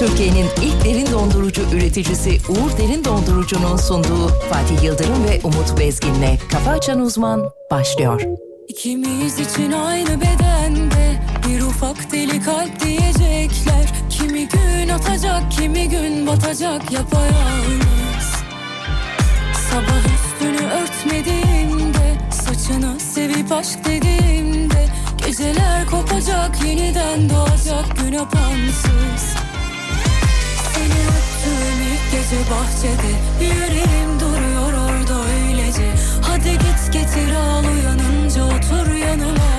Türkiye'nin ilk derin dondurucu üreticisi Uğur Derin Dondurucu'nun sunduğu Fatih Yıldırım ve Umut Bezgin'le Kafa Açan Uzman başlıyor. İkimiz için aynı bedende bir ufak deli kalp diyecekler. Kimi gün atacak, kimi gün batacak yapayalnız. Sabah üstünü örtmediğimde, saçını sevip aşk dediğimde, geceler kopacak, yeniden doğacak gün apansız. Gece bahçede Yüreğim duruyor orada öylece. Hadi git getir al uyanınca otur yanıma.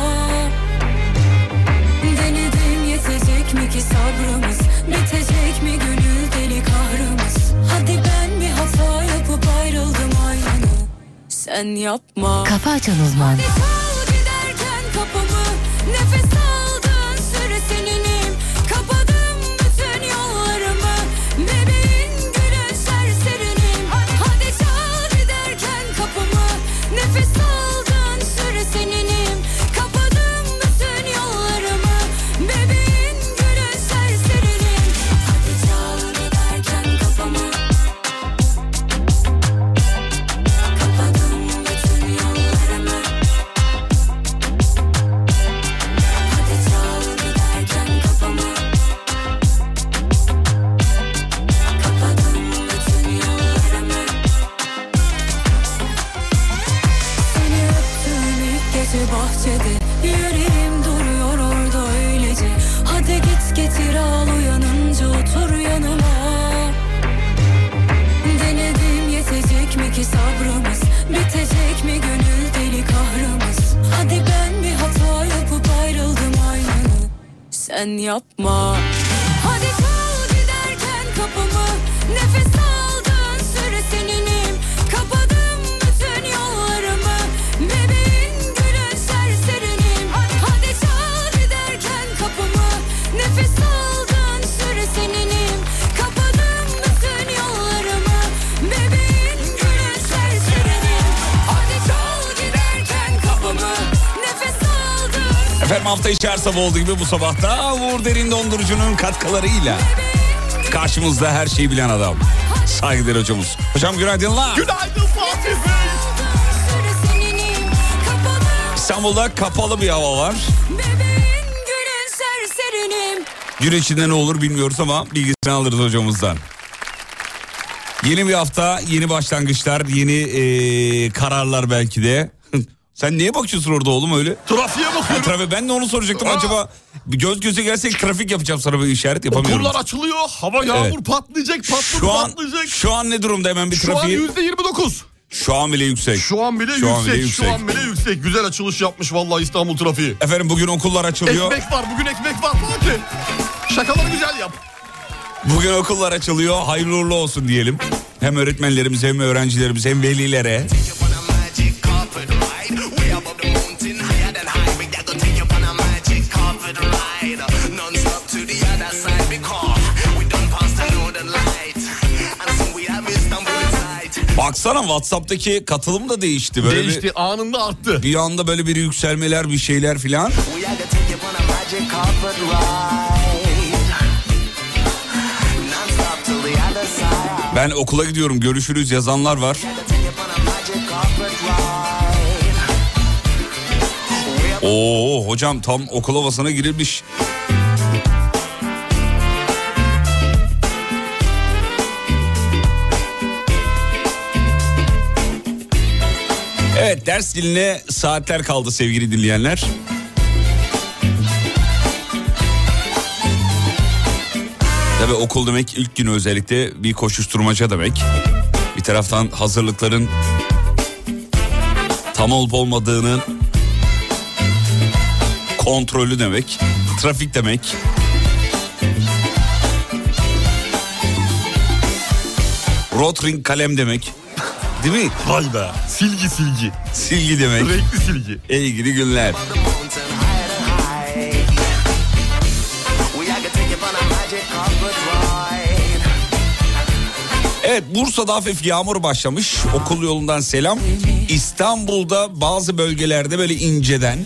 Denedim yetecek mi ki sabrımız Bitecek mi gönül deli kahrımız? Hadi ben bir hata yapıp ayrıldım aynı. Sen yapma. Kafa Açan Uzman. Kal giderken kapımı Nefes aldığın Sen yapma hafta içi her sabah olduğu gibi bu sabahta Uğur Derin Dondurucu'nun katkılarıyla karşımızda her şeyi bilen adam. Saygıdeğer hocamız. Hocam günaydınlar. Günaydın Fatih Bey. İstanbul'da kapalı bir hava var. Gün içinde ne olur bilmiyoruz ama bilgisini alırız hocamızdan. Yeni bir hafta, yeni başlangıçlar, yeni eee, kararlar belki de. Sen niye bakıyorsun orada oğlum öyle? Trafiğe Ha, bakıyorum. trafik, ben de onu soracaktım. Aa. Acaba göz göze gelsek trafik yapacağım sana bir işaret yapamıyorum. Okullar açılıyor. Hava yağmur Evet. patlayacak. Patladı Şu an, patlayacak. şu an ne durumda hemen bir Şu an trafiği? yüzde 29. Şu an bile yüksek. Şu an bile Şu an yüksek. bile yüksek. Şu an bile yüksek. Güzel açılış yapmış vallahi İstanbul trafiği. Efendim bugün okullar açılıyor. Ekmek var bugün ekmek var Fatih. Şakaları güzel yap. Bugün okullar açılıyor. Hayırlı uğurlu olsun diyelim. Hem öğretmenlerimize hem öğrencilerimize hem velilere. Baksana WhatsApp'taki katılım da değişti. Böyle Değişti anında arttı. bir, bir anda böyle bir yükselmeler bir şeyler filan. Ben okula gidiyorum görüşürüz yazanlar var. Oo hocam tam okul havasına girilmiş. Evet ders diline saatler kaldı sevgili dinleyenler. Tabii okul demek ilk günü özellikle bir koşuşturmaca demek. Bir taraftan hazırlıkların tam olup olmadığının kontrolü demek. Trafik demek. Rotring kalem demek. Değil mi? Vay be. Silgi silgi. Silgi demek. Renkli silgi. İlgili günler. Evet Bursa'da hafif yağmur başlamış. Okul yolundan selam. İstanbul'da bazı bölgelerde böyle inceden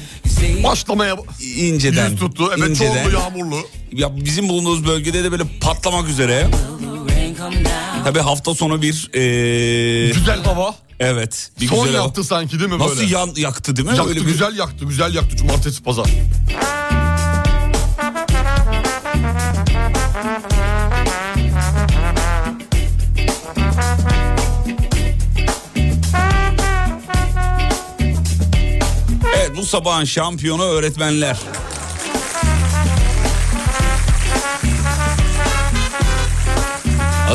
Başlamaya inceden. yüz tuttu. Evet inceden. çoğunlu yağmurlu. Ya bizim bulunduğumuz bölgede de böyle patlamak üzere. Tabii hafta sonu bir ee, Güzel hava. evet bir Son güzel hava. yaptı sanki değil mi Nasıl böyle? yan, yaktı değil mi? Yaktı Öyle bir- güzel yaktı güzel yaktı cumartesi pazar. Evet bu sabahın şampiyonu öğretmenler.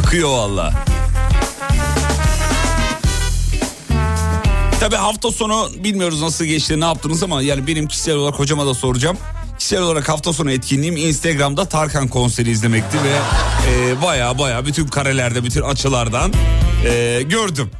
Akıyor valla. Tabi hafta sonu bilmiyoruz nasıl geçti ne yaptınız ama yani benim kişisel olarak hocama da soracağım. Kişisel olarak hafta sonu etkinliğim Instagram'da Tarkan konseri izlemekti ve e, baya baya bütün karelerde bütün açılardan e, gördüm.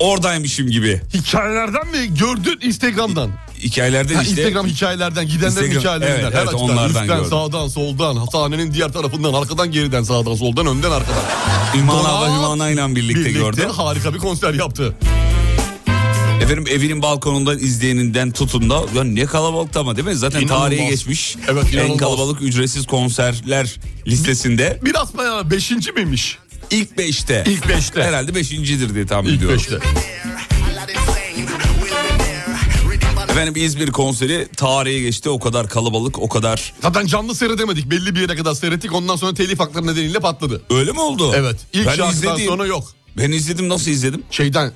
Oradaymışım gibi. Hikayelerden mi gördün Instagram'dan? Hikayelerden Ha, işte. Instagram hikayelerden gidenlerin Instagram- hikayelerinden. evet, her evet, açıdan. onlardan Üstten, gördüm. sağdan, soldan, sahnenin diğer tarafından, arkadan, geriden, sağdan, soldan, önden, arkadan. Donat ve Hümana ile birlikte, Birlikte gördüm. harika bir konser yaptı. Efendim evinin balkonundan izleyeninden tutun da ya ne kalabalık ama değil mi? Zaten İnanılmaz. tarihe geçmiş. Evet, en inanılmaz. kalabalık ücretsiz konserler listesinde Biraz bayağı beşinci miymiş? ilk beşte. İlk beşte. Herhalde beşincidir diye tahmin İlk ediyorum. beşte. Efendim İzmir konseri tarihe geçti. O kadar kalabalık, o kadar... Zaten canlı seyredemedik. Belli bir yere kadar seyrettik. Ondan sonra telif hakları nedeniyle patladı. Öyle mi oldu? Evet. İlk ben şarkıdan izledim. sonra yok. Ben izledim nasıl izledim? Şeyden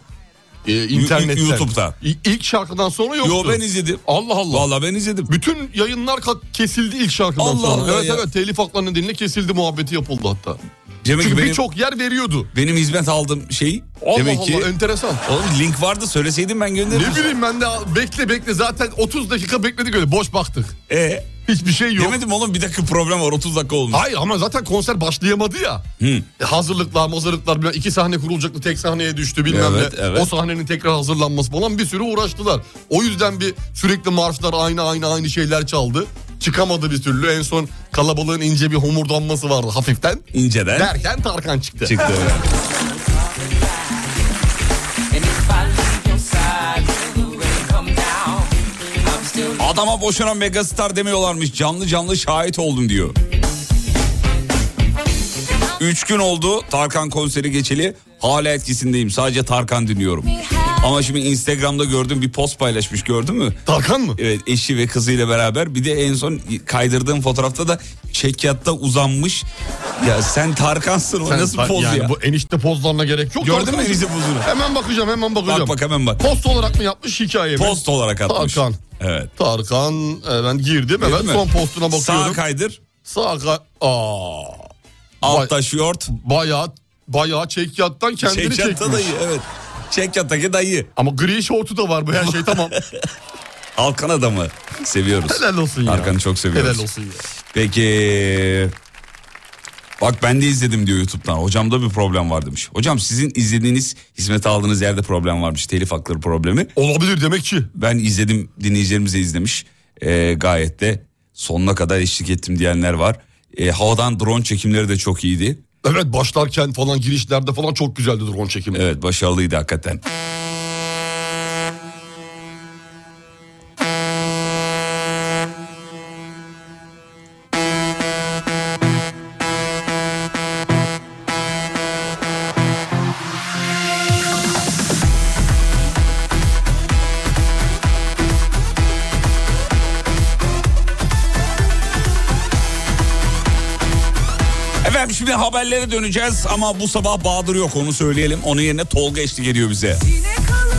e, internetten. YouTube'da. İlk şarkıdan sonra yoktu. Yo ben izledim. Allah Allah. Vallahi ben izledim. Bütün yayınlar kesildi ilk şarkıdan Allah sonra. Allah evet ya. evet telif hakları nedeniyle kesildi muhabbeti yapıldı hatta. Demek Çünkü birçok yer veriyordu. benim hizmet aldığım şey Allah demek Allah ki... enteresan. Oğlum link vardı söyleseydim ben gönderirdim. Ne bileyim ben de bekle bekle zaten 30 dakika bekledik öyle boş baktık. E, Hiçbir şey yok. demedim oğlum bir dakika problem var 30 dakika olmuş. Hayır ama zaten konser başlayamadı ya. Hı. E, hazırlıklar mazırlıklar bilmem iki sahne kurulacaktı tek sahneye düştü bilmem Evet, ne. evet. O sahnenin tekrar hazırlanması falan bir sürü uğraştılar. O yüzden bir sürekli marşlar aynı aynı aynı şeyler çaldı. Çıkamadı bir türlü en son kalabalığın ince bir homurdanması vardı hafiften. İnceden Derken Tarkan çıktı. çıktı. Adama boşuna megastar demiyorlarmış. Canlı canlı şahit oldum diyor. Üç gün oldu Tarkan konseri geçeli. Hala etkisindeyim. Sadece Tarkan dinliyorum. Ama şimdi Instagram'da gördüm bir post paylaşmış gördün mü? Tarkan mı? Evet eşi ve kızıyla beraber bir de en son kaydırdığım fotoğrafta da çekyatta uzanmış. Ya sen Tarkan'sın o Sen nasıl ta- poz yani ya? bu enişte pozlarına gerek yok. Gördün mü enişte pozunu? Hemen bakacağım hemen bakacağım. Bak bak hemen bak. Post olarak mı yapmış hikaye mi? Post olarak atmış. Tarkan. Evet. Tarkan e, ben girdim Değil evet son postuna bakıyorum. Sağ kaydır. Sağ ka- Aa, Altta şort. bayağı bayağı çekyattan kendini Çekyatta çekmiş. dayı evet. Çekyattaki dayı. Ama gri şortu da var bu her şey tamam. Halkan adamı. Seviyoruz. Helal olsun ya. Tarkan'ı çok seviyoruz. Helal olsun ya. Peki. Bak ben de izledim diyor YouTube'dan. Hocamda bir problem var demiş. Hocam sizin izlediğiniz, hizmet aldığınız yerde problem varmış. Telif hakları problemi. Olabilir demek ki. Ben izledim, dinleyicilerimiz de izlemiş. Ee, gayet de sonuna kadar eşlik ettim diyenler var. Ee, havadan drone çekimleri de çok iyiydi. Evet başlarken falan girişlerde falan çok güzeldi drone çekimi. Evet başarılıydı hakikaten. Haberlere döneceğiz ama bu sabah Bahadır yok onu söyleyelim. Onun yerine Tolga eşlik ediyor bize. Yine kalıyor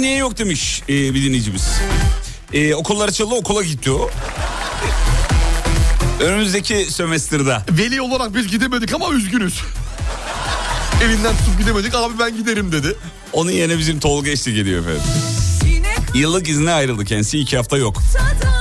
niye yok demiş e, bir dinleyicimiz. E, okullar açıldı okula gitti o. Önümüzdeki sömestrde. Veli olarak biz gidemedik ama üzgünüz. Evinden tutup gidemedik abi ben giderim dedi. Onun yerine bizim Tolga eşlik ediyor efendim. Yıllık izne ayrıldı kendisi iki hafta yok. Tada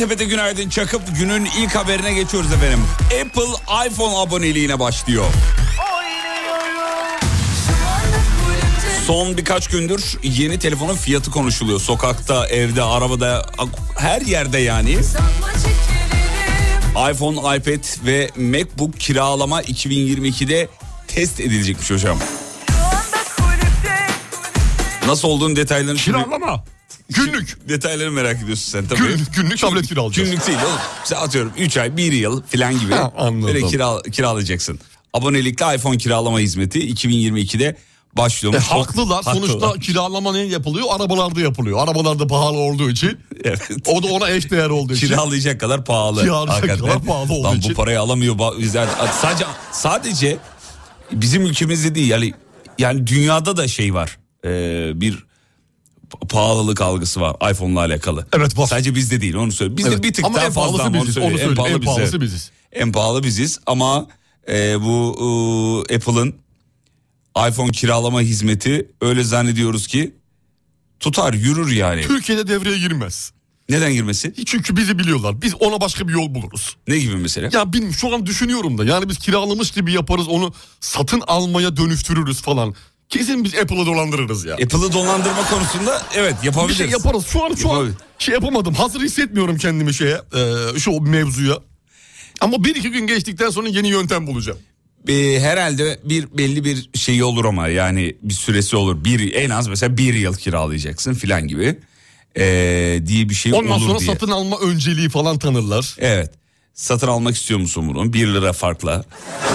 Antep'te günaydın çakıp günün ilk haberine geçiyoruz efendim. Apple iPhone aboneliğine başlıyor. Son birkaç gündür yeni telefonun fiyatı konuşuluyor. Sokakta, evde, arabada, her yerde yani. İPhone, iPad ve MacBook kiralama 2022'de test edilecekmiş hocam. Nasıl olduğunu detaylarını şimdi... Günlük. Detaylarını merak ediyorsun sen tabii. Günlük, günlük tablet kiralayacağız. Günlük değil oğlum. İşte atıyorum 3 ay 1 yıl falan gibi. Ha, anladım. Böyle kira, kiralayacaksın. Abonelikli iPhone kiralama hizmeti 2022'de başlıyor. E, haklılar. Sonuçta kiralama ne yapılıyor? Arabalarda yapılıyor. Arabalarda pahalı olduğu için. Evet. O da ona eş değer olduğu için. Kiralayacak kadar pahalı. Kiralayacak Hakikaten. kadar pahalı olduğu Lan için. bu parayı alamıyor. Bizler, sadece sadece bizim ülkemizde değil yani yani dünyada da şey var. Ee, bir pahalılık algısı var iPhone'la alakalı. Evet, var. Sadece bizde değil onu söyle. Bizde Evet, bir tık ama daha en fazla ama biziz, onu söyleyeyim, en bize. pahalısı biziz. En pahalı biziz ama e, bu e, Apple'ın iPhone kiralama hizmeti öyle zannediyoruz ki tutar yürür yani. Türkiye'de devreye girmez. Neden girmesi? Çünkü bizi biliyorlar. Biz ona başka bir yol buluruz. Ne gibi mesela? Ya bilmiyorum şu an düşünüyorum da. Yani biz kiralamış gibi yaparız onu satın almaya dönüştürürüz falan. Kesin biz Apple'ı dolandırırız ya. Apple'ı dolandırma konusunda evet bir yapabiliriz. şey yaparız. Şu an şu an şey yapamadım. Hazır hissetmiyorum kendimi şeye. e, şu mevzuya. Ama bir iki gün geçtikten sonra yeni yöntem bulacağım. Ee, herhalde bir belli bir şey olur ama yani bir süresi olur. Bir en az mesela bir yıl kiralayacaksın filan gibi ee, diye bir şey Ondan olur sonra diye. satın alma önceliği falan tanırlar. Evet. Satın almak istiyor musun bunu? Bir lira farkla.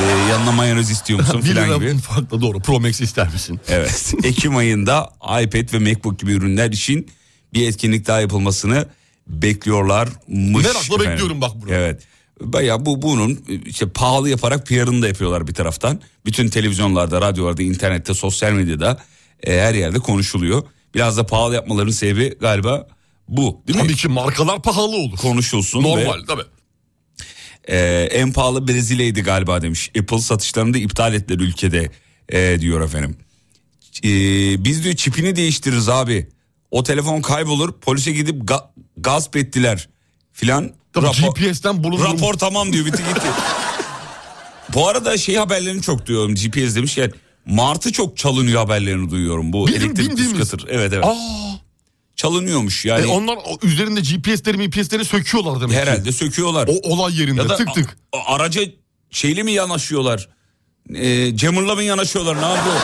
Ee, yanına mayonez istiyor musun bir filan lira gibi. farklı doğru. Pro Max ister misin? Evet. Ekim ayında iPad ve MacBook gibi ürünler için bir etkinlik daha yapılmasını bekliyorlarmış. Merakla efendim. bekliyorum bak bunu. Evet. Baya bu bunun işte pahalı yaparak PR'ını da yapıyorlar bir taraftan. Bütün televizyonlarda, radyolarda, internette, sosyal medyada e, her yerde konuşuluyor. Biraz da pahalı yapmalarının sebebi galiba bu değil mi? Tabii ki markalar pahalı olur. Konuşulsun Normal ve tabii. E, en pahalı Brezilya'ydı galiba demiş. Apple satışlarını da iptal ettiler ülkede e, diyor efendim. E, biz diyor çipini değiştiririz abi. O telefon kaybolur polise gidip ga- gasp ettiler filan. Rapor- GPS'ten bulunur. Rapor tamam diyor bitti gitti. Bu arada şey haberlerini çok duyuyorum GPS demişken Martı çok çalınıyor haberlerini duyuyorum bu Bizim elektrikli bildiğimiz- scooter. Evet evet. Aa, Çalınıyormuş yani e onlar üzerinde GPS'leri MPS'leri söküyorlar demek ki. herhalde söküyorlar. O olay yerinde ya da tık tık. a- araca şeyle mi yanaşıyorlar? E, Cemur'la mı yanaşıyorlar ne yapıyor?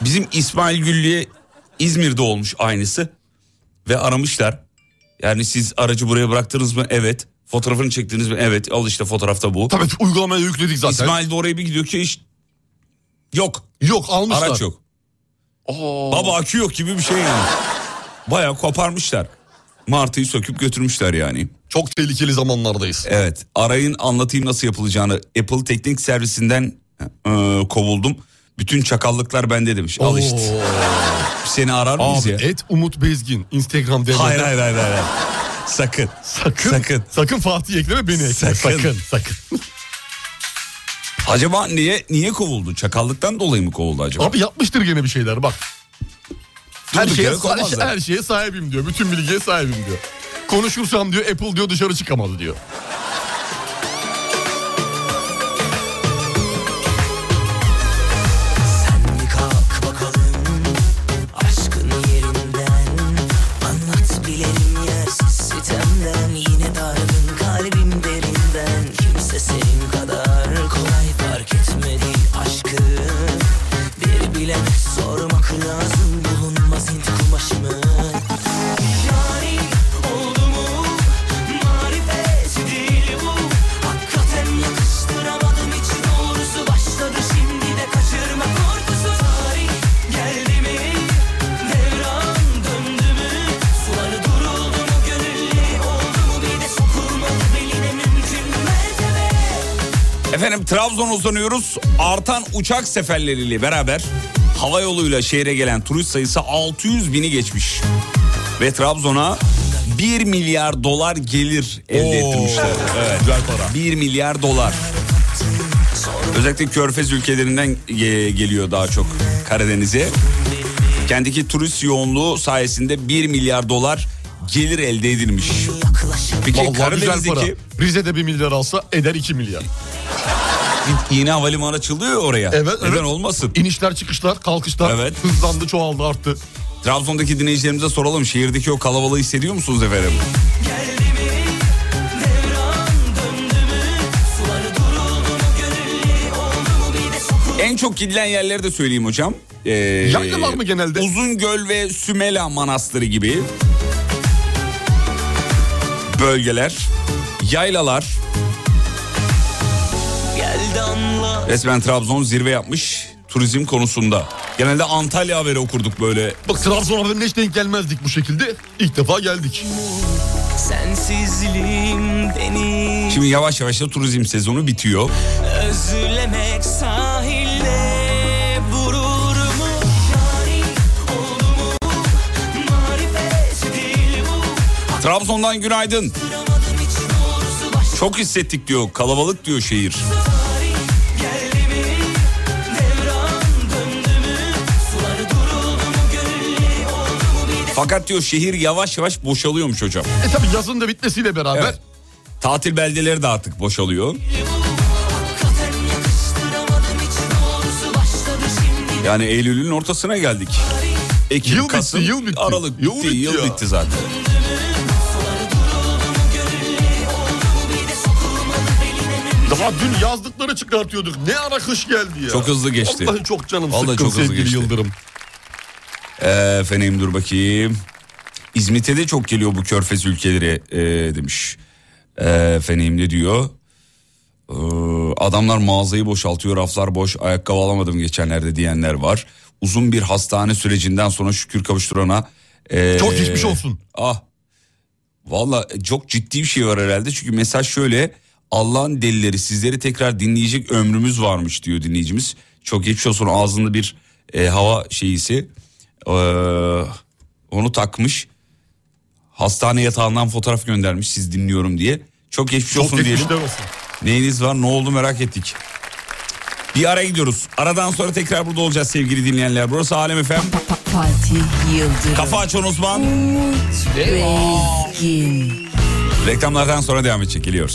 Bizim İsmail Güllü'ye İzmir'de olmuş aynısı ve aramışlar. Yani siz aracı buraya bıraktınız mı? Evet. Fotoğrafını çektiniz mi? Evet. Al işte fotoğrafta bu. Tabii uygulamaya yükledik zaten. İsmail de oraya bir gidiyor ki hiç yok. Yok almışlar. Araç yok. Aa, Baba akü yok gibi bir şey yani. Bayağı koparmışlar. Martı'yı söküp götürmüşler yani. çok tehlikeli zamanlardayız. Evet arayın anlatayım nasıl yapılacağını. Apple teknik servisinden e, kovuldum. Bütün çakallıklar bende demiş. Al işte. Seni arar mıyız Abi ya? et Umut Bezgin Instagram DM'den. Hayır hayır hayır hayır. Sakın. Sakın, Sakın. sakın. Fatih ekleme beni ekle. Sakın. Sakın. Sakın. Acaba niye niye kovuldu? Çakallıktan dolayı mı kovuldu acaba? Abi yapmıştır gene bir şeyler bak. Her Durduk şeye, kovmazlar. her şeye sahibim diyor. Bütün bilgiye sahibim diyor. Konuşursam diyor Apple diyor dışarı çıkamadı diyor. Sen bir kalk bakalım aşkın yerinden Anlat bilelim yersiz sitemden Yine dargın Trabzon'a uzanıyoruz. Artan uçak seferleriyle beraber hava yoluyla şehre gelen turist sayısı 600 bini geçmiş. Ve Trabzon'a 1 milyar dolar gelir elde Oo. ettirmişler. Evet. Güzel para. 1 milyar dolar. Özellikle Körfez ülkelerinden ge- geliyor daha çok Karadeniz'e. Kendiki turist yoğunluğu sayesinde 1 milyar dolar gelir elde edilmiş. Peki Vallahi güzel para. Karadeniz'deki Rize'de bir milyar alsa eder 2 milyar. Yeni havalimanı açılıyor oraya. Evet, Neden evet. olmasın? İnişler çıkışlar kalkışlar Evet. hızlandı çoğaldı arttı. Trabzon'daki dinleyicilerimize soralım. Şehirdeki o kalabalığı hissediyor musunuz efendim? En çok gidilen yerleri de söyleyeyim hocam. Ee, Yaylalar mı genelde? Uzungöl ve Sümela Manastırı gibi bölgeler, yaylalar. Resmen Trabzon zirve yapmış turizm konusunda. Genelde Antalya haberi okurduk böyle. Bak Trabzon haberine hiç denk gelmezdik bu şekilde. İlk defa geldik. Sensizliğim deniz Şimdi yavaş yavaş da turizm sezonu bitiyor. Özlemek bu Trabzon'dan günaydın. Çok hissettik diyor. Kalabalık diyor şehir. Fakat diyor şehir yavaş yavaş boşalıyormuş hocam. E tabi yazın da bitmesiyle beraber Evet. Tatil beldeleri de artık boşalıyor. Yani Eylül'ün ortasına geldik. Ekim, Yıl bitti, Kasım, yıl bitti. Aralık Yıl bitti, bitti yıl bitti zaten. daha dün yazdıkları çıkartıyorduk. Ne ara kış geldi ya. Çok hızlı geçti. Vallahi çok canım Vallahi sıkkın çok hızlı sevgili geçti. Yıldırım. Efendim dur bakayım. İzmit'e de çok geliyor bu körfez ülkeleri ee, demiş. Ee, efendim ne diyor? Ee, adamlar mağazayı boşaltıyor raflar boş ayakkabı alamadım geçenlerde diyenler var. Uzun bir hastane sürecinden sonra şükür kavuşturana. ee, Çok geçmiş olsun. Ah Valla çok ciddi bir şey var herhalde. Çünkü mesaj şöyle. Allah'ın delileri sizleri tekrar dinleyecek ömrümüz varmış diyor dinleyicimiz. Çok geçmiş olsun ağzında bir e, hava şeyisi. Ee, onu takmış. Hastane yatağından fotoğraf göndermiş siz dinliyorum diye. Çok geçmiş Çok olsun diyelim. geçmişler olsun. Neyiniz var ne oldu merak ettik. Bir ara gidiyoruz. Aradan sonra tekrar burada olacağız sevgili dinleyenler. Burası Alem Efem. Fatih Yıldırım. Kafa açan uzman. Bezgin. Reklamlardan sonra devam edecek geliyoruz.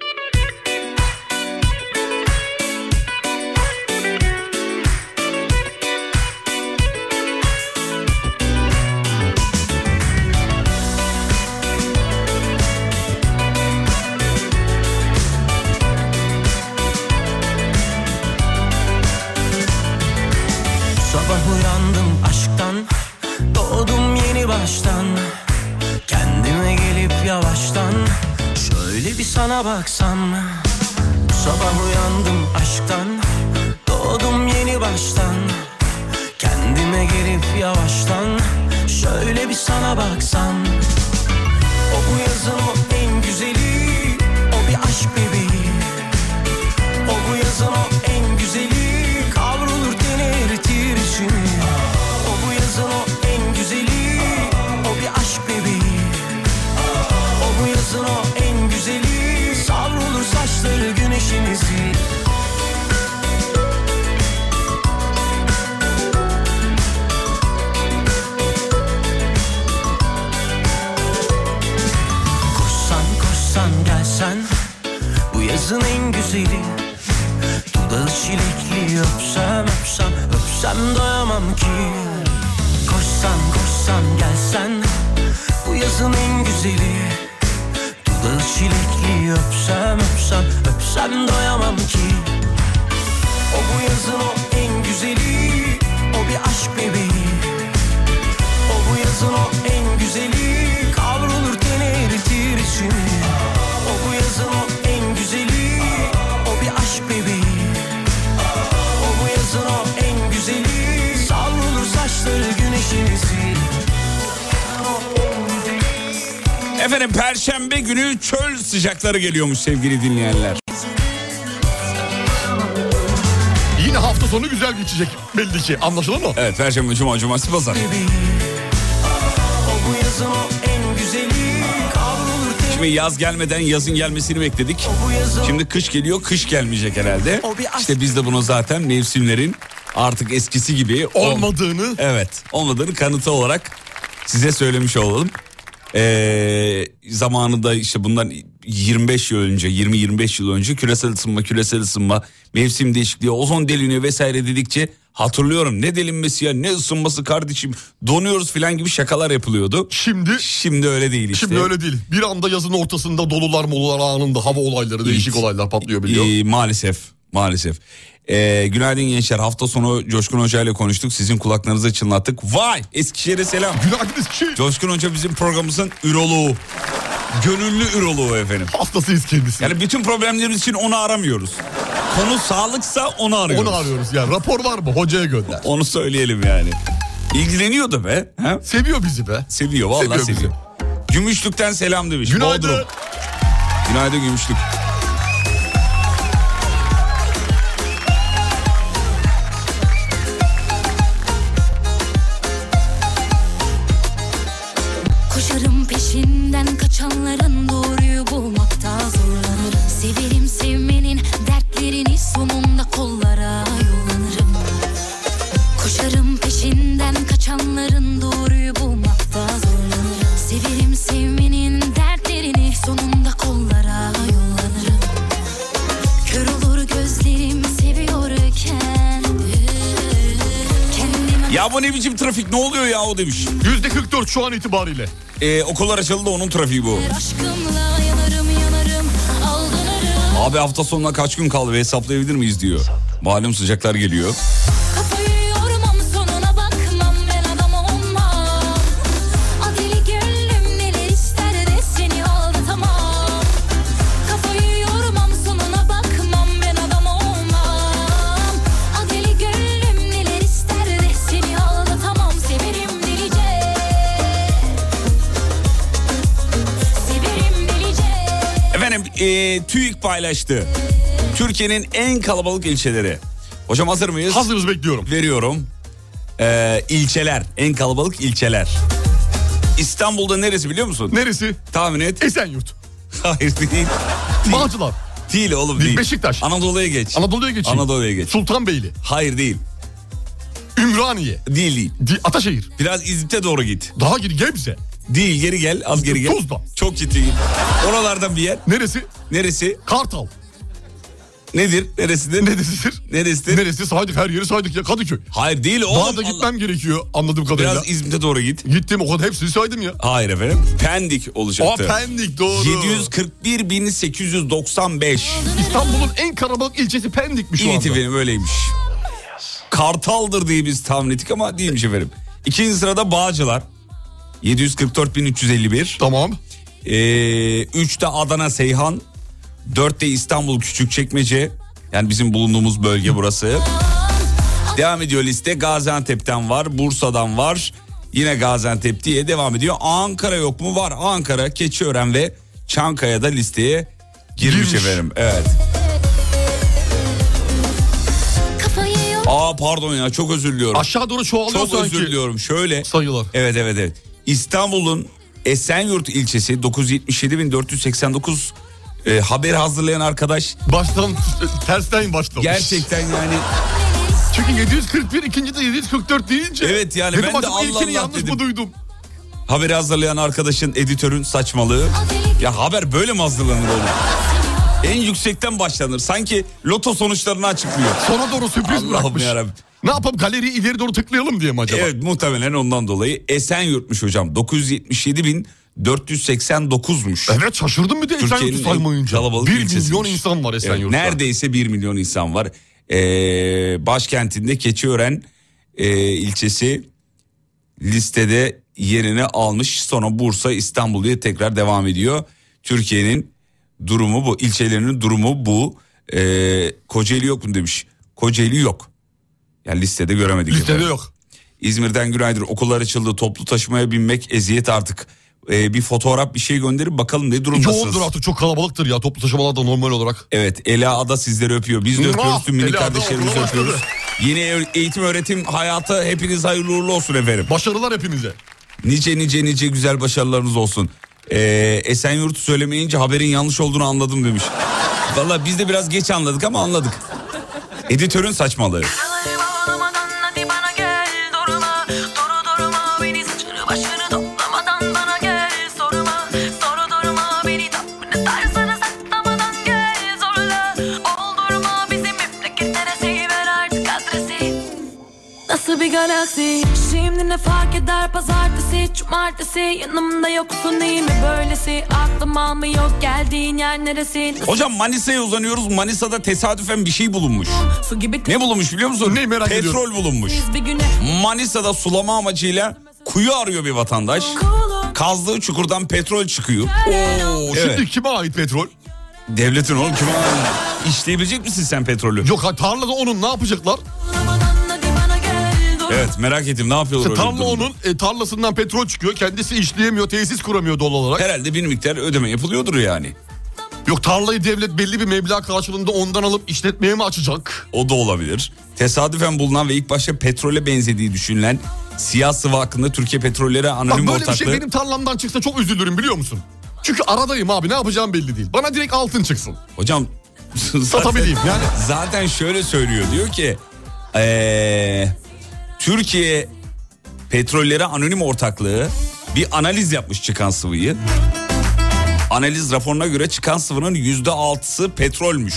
Sana baksam Sabah uyandım aşktan Doğdum yeni baştan. Kendime gelip yavaştan Şöyle bir sana baksam. O bu yazın o en güzeli O bir aşk bebeği. O bu yazın o Yazın en güzeli. Dudağı çilekli öpsem öpsem Öpsem doyamam ki. Koşsan koşsan gelsen Bu yazın en güzeli. Dudağı çilekli öpsem öpsem Öpsem doyamam ki. O bu yazın o en güzeli. O bir aşk bebeği Efendim perşembe günü çöl sıcakları geliyormuş sevgili dinleyenler. Yine hafta sonu güzel geçecek belli ki. Anlaşıldı mı? Evet perşembe, cuma, cumartesi, pazar. Şimdi yaz gelmeden yazın gelmesini bekledik. Şimdi kış geliyor, kış gelmeyecek herhalde. İşte biz de bunu zaten mevsimlerin artık eskisi gibi ol- Olmadığını Evet, olmadığını kanıtı olarak size söylemiş olalım. Ee, zamanında işte bundan 25 yıl önce, 20-25 yıl önce küresel ısınma, küresel ısınma, mevsim değişikliği, ozon deliniyor vesaire dedikçe hatırlıyorum. Ne delinmesi ya, ne ısınması kardeşim, donuyoruz falan gibi şakalar yapılıyordu. şimdi Şimdi öyle değil işte. şimdi öyle değil. Bir anda yazın ortasında dolular molular anında hava olayları değişik olaylar patlıyor biliyor. Ee, maalesef, maalesef. Ee, günaydın gençler. Hafta sonu Coşkun Hoca ile konuştuk. Sizin kulaklarınızı çınlattık. Vay! Eskişehir'e selam. Günaydın Eskişehir. Coşkun Hoca bizim programımızın üroloğu. Gönüllü üroloğu efendim. Hastasıyız kendisi. Yani bütün problemlerimiz için onu aramıyoruz. Konu sağlıksa onu arıyoruz. Onu arıyoruz yani. Rapor var mı? Hocaya gönder. Onu söyleyelim yani. İlgileniyordu be. Ha? Seviyor bizi be. Seviyor vallahi Seviyor seviyor. Gümüşlük'ten selam demiş. Günaydın. Bodrum. Günaydın Gümüşlük. Kaçanların doğruyu bulmakta zorlanırım Severim sevmenin dertlerini sonunda kollara yollanırım Kör olur gözlerim seviyorken Kendime Ya bu ne biçim trafik ne oluyor ya o demiş. Yüzde 44 şu an itibariyle. Ee, okullar açıldı onun trafiği bu. aşkımla yanarım yanarım aldanırım Abi hafta sonuna kaç gün kaldı ve hesaplayabilir miyiz diyor. Malum sıcaklar geliyor. E, TÜİK paylaştı. Türkiye'nin en kalabalık ilçeleri. Hocam hazır mıyız? Hazırız bekliyorum. Veriyorum. Ee, ilçeler, en kalabalık ilçeler. İstanbul'da neresi biliyor musun? Neresi? Tahmin et. Esenyurt. Hayır değil. Bağcılar. Değil oğlum Değil, değil. Beşiktaş. Anadolu'ya geç. Anadolu'ya geçeyim. Anadolu'ya geç. Sultanbeyli. Hayır değil. Ümraniye. Değil değil. Di- Ataşehir. Biraz İzmit'e doğru git. Daha geri Gebze. Değil geri gel az geri gel. Tuzla. Çok ciddi git. Oralardan bir yer. Neresi? Neresi? Kartal. Nedir? Neresidir? Neresidir? Neresidir? Neresi? Saydık her yeri saydık ya Kadıköy. Hayır değil Daha oğlum. da Allah- gitmem gerekiyor anladığım kadarıyla. Biraz İzmit'e doğru git. Gittim o kadar hepsini saydım ya. Hayır efendim. Pendik Aa olacaktı. Pendik doğru. 741.895. İstanbul'un en kalabalık ilçesi Pendik'miş şu Evet anda. efendim öyleymiş. Kartal'dır diye biz tahmin ettik ama değilmiş efendim. İkinci sırada Bağcılar. 744.351. Tamam. Ee, üçte Adana Seyhan. Dörtte İstanbul Küçükçekmece. Yani bizim bulunduğumuz bölge burası. Devam ediyor liste. Gaziantep'ten var, Bursa'dan var, Yine Gaziantep diye devam ediyor. Ankara yok mu? Var. Ankara, Keçiören ve Çankaya'da listeye girmiş, Girmiş. efendim. Evet. Aa pardon ya çok özür diliyorum. Aşağı doğru çoğalıyor çok sanki. özür diliyorum. Şöyle. Sayılar. Evet evet evet. İstanbul'un Esenyurt ilçesi 977.489 e, haberi hazırlayan arkadaş Baştan tersten başlamış. gerçekten yani Çünkü 741 ikinci de 744 deyince. Evet yani dedim ben de Allah Allah yanlış dedim. mı duydum? haberi hazırlayan arkadaşın editörün saçmalığı. Ya haber böyle mi hazırlanır oğlum? En yüksekten başlanır. Sanki loto sonuçlarını açıklıyor. Sona doğru sürpriz Allah'ım bırakmış. yarabbim. Ne yapalım galeriyi ileri doğru tıklayalım diye mi acaba? Evet muhtemelen ondan dolayı Esenyurt'muş hocam. 977.489'muş. Evet şaşırdım bir de Esenyurt'u en saymayınca. kalabalık 1 ilçesiymiş. milyon insan var Evet, Esenyurt'ta. neredeyse 1 milyon insan var. Ee, başkentinde Keçiören e, ilçesi listede yerini almış. Sonra Bursa, İstanbul diye tekrar devam ediyor. Türkiye'nin durumu bu. İlçelerinin durumu bu. Ee, Kocaeli yok mu demiş. Kocaeli yok. Yani listede göremedik. Listede efendim. yok. İzmir'den günaydın. Okullar açıldı. Toplu taşımaya binmek eziyet artık. Ee, bir fotoğraf bir şey gönderin bakalım ne durumdasınız. Yoğundur artık çok kalabalıktır ya toplu taşımalar da normal olarak. Evet Ela Ada sizleri öpüyor. Biz de öpüyoruz tüm minik kardeşlerimizi öpüyoruz. Yeni eğitim öğretim hayatı hepiniz hayırlı uğurlu olsun efendim. Başarılar hepinize. Nice nice nice güzel başarılarınız olsun. Ee, Esenyurt'u söylemeyince haberin yanlış olduğunu anladım demiş. Valla biz de biraz geç anladık ama anladık. Editörün saçmalığı. Nasıl bir galaksi Şimdi ne fark eder pazartesi Cumartesi yanımda yoksun iyi mi böylesi Aklım almıyor geldiğin yer neresi Hocam Manisa'ya uzanıyoruz. Manisa'da tesadüfen bir şey bulunmuş. Su gibi Ne bulunmuş biliyor musun? Ne merak Petrol ediyorum. bulunmuş. temiz bir güne Manisa'da sulama amacıyla kuyu arıyor bir vatandaş. Kazdığı çukurdan petrol çıkıyor. Oo, Evet. Şimdi kime ait petrol? Devletin oğlum kime İşleyebilecek misin sen petrolü? Yok ha, tarlada onun ne yapacaklar? Evet merak ettim ne yapıyorlar İşte öyle bir durumda? onun e, tarlasından petrol çıkıyor. Kendisi işleyemiyor, tesis kuramıyor doğal olarak. Herhalde bir miktar ödeme yapılıyordur yani. Yok tarlayı devlet belli bir meblağ karşılığında ondan alıp işletmeye mi açacak? O da olabilir. Tesadüfen bulunan ve ilk başta petrole benzediği düşünülen siyah sıvı hakkında Türkiye Petrolleri Bak Anonim böyle bir Ortaklığı... şey benim tarlamdan çıksa çok üzülürüm biliyor musun? Çünkü aradayım abi ne yapacağım belli değil. Bana direkt altın çıksın. Hocam zaten, Satabileyim yani. zaten şöyle söylüyor diyor ki ee, Türkiye Petrolleri Anonim Ortaklığı bir analiz yapmış çıkan sıvıyı. Analiz raporuna göre çıkan sıvının yüzde altısı petrolmüş.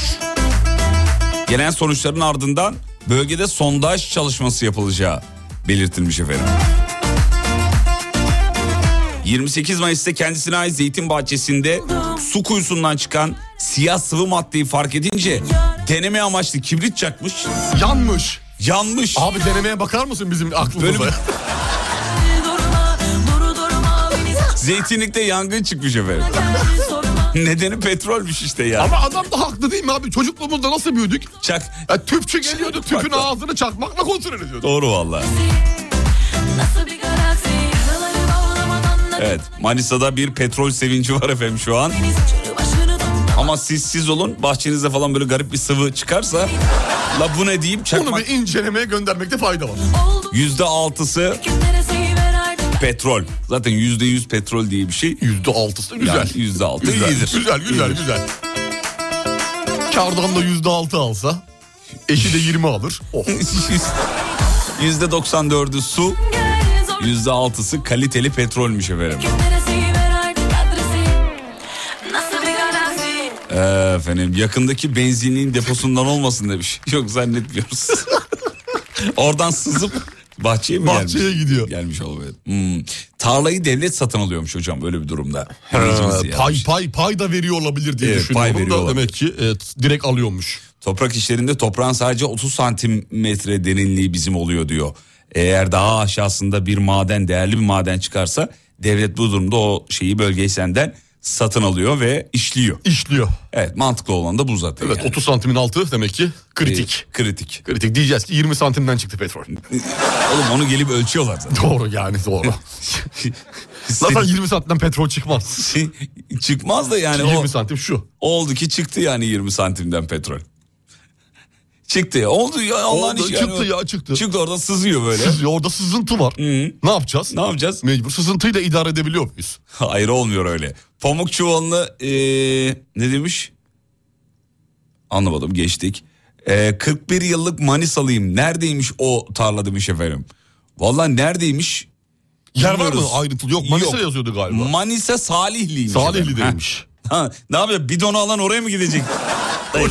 Gelen sonuçların ardından bölgede sondaj çalışması yapılacağı belirtilmiş efendim. 28 Mayıs'ta kendisine ait zeytin bahçesinde su kuyusundan çıkan siyah sıvı maddeyi fark edince deneme amaçlı kibrit çakmış, Yanmış. Yanmış. Abi denemeye bakar mısın bizim aklımıza? Böyle Zeytinlikte yangın çıkmış efendim. Nedeni petrolmüş işte ya. Ama adam da haklı değil mi abi? Çocukluğumuzda nasıl büyüdük? Çak. Ya tüpçü geliyordu tüpün Çakmakla. ağzını çakmakla kontrol ediyordu. Doğru valla. Evet Manisa'da bir petrol sevinci var efendim şu an. Ama siz siz olun bahçenizde falan böyle garip bir sıvı çıkarsa la bu ne Onu çakmak. bir incelemeye göndermekte fayda var. Yüzde altısı petrol. Zaten yüzde yüz petrol diye bir şey. Yüzde altısı güzel. Yani yüzde altı güzel, iyidir. güzel, güzel, İyidir. güzel. Kardan da yüzde altı alsa, eşi de yirmi alır. Oh. Yüzde 94'ü su, gel zor yüzde altısı kaliteli petrolmüş efendim. Ee, efendim yakındaki benzinliğin deposundan olmasın demiş. Yok zannetmiyoruz. Oradan sızıp bahçeye mi Bahçeye gelmiş? gidiyor. Gelmiş olabilir. Hmm. Tarlayı devlet satın alıyormuş hocam böyle bir durumda. Dinleyicimiz pay pay pay da veriyor olabilir diye Evet, düşünüyorum pay veriyor da olabilir. demek ki evet, direkt alıyormuş. Toprak işlerinde toprağın sadece 30 santimetre derinliği bizim oluyor diyor. Eğer daha aşağısında bir maden değerli bir maden çıkarsa devlet bu durumda o şeyi bölgeyi senden satın alıyor ve işliyor. İşliyor. Evet mantıklı olan da bu zaten. Evet yani. 30 santimin altı demek ki kritik. Ee, kritik. Kritik diyeceğiz ki 20 santimden çıktı petrol. Oğlum onu gelip ölçüyorlar zaten. Doğru yani doğru. Zaten 20 santimden petrol çıkmaz. Çıkmaz da yani 20 o santim şu. oldu ki çıktı yani 20 santimden petrol. Çıktı oldu ya Allah'ın işi yani. çıktı ya, çıktı. Çıktı orada sızıyor böyle. Sız- orada sızıntı var. Ne yapacağız? Ne yapacağız? Mecbur sızıntıyı da idare edebiliyor muyuz? Hayır olmuyor öyle. Pamuk çuvalını eee, ne demiş? Anlamadım geçtik. Eee, 41 yıllık Manisalıyım. Neredeymiş o tarla demiş efendim. Vallahi neredeymiş? Yer var mı ayrıntılı? Yok Manisa yazıyordu galiba. Manisa Salihliymiş. Salihli demiş. Ha. Ne yapıyor? Bidonu alan oraya mı gidecek? Dayı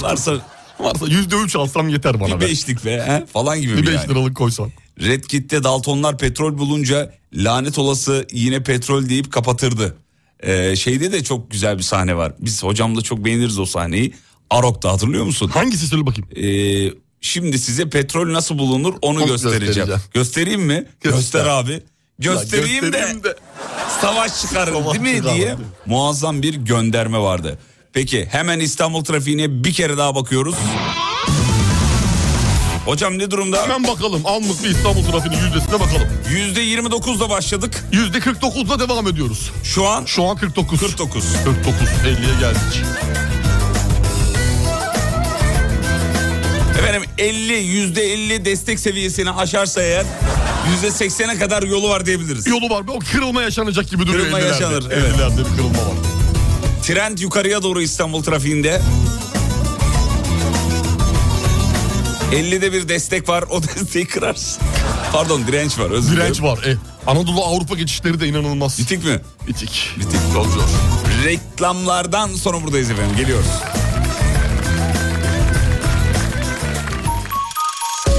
varsa yüzde üç alsam yeter bana. bir be. beşlik be he? falan gibi Bir beş yani? liralık koysam. Red Kit'te Daltonlar petrol bulunca lanet olası yine petrol deyip kapatırdı. Ee, şeyde de çok güzel bir sahne var. Biz hocamla çok beğeniriz o sahneyi. Arok'ta hatırlıyor musun? Hangisi söyle bakayım. Ee, şimdi size petrol nasıl bulunur onu göstereceğim. göstereceğim. Göstereyim mi? Göster. Göster abi. Göstereyim, göstereyim de, de. savaş çıkarın Savaş değil mi çıkarın diye. muazzam bir gönderme vardı. Peki hemen İstanbul trafiğine bir kere daha bakıyoruz. Hocam ne durumda? Hemen bakalım. Anlık bir İstanbul trafiğinin yüzdesine bakalım. %29'la başladık. Yüzde 49'la devam ediyoruz. Şu an Şu an 49. 49. 49. 50'ye geldik. Efendim 50 %50 destek seviyesini aşarsa eğer %80'e kadar yolu var diyebiliriz. Yolu var. O kırılma yaşanacak gibi duruyor. Kırılma 50'lerde. yaşanır, evet. 50'lerde bir kırılma var. Trend yukarıya doğru İstanbul trafiğinde. 50'de bir destek var o desteği kırarsın. Pardon direnç var özür dilerim. Direnç var. E, Anadolu Avrupa geçişleri de inanılmaz. Bitik mi? Bitik. Bitik. Çok zor. Reklamlardan sonra buradayız efendim geliyoruz.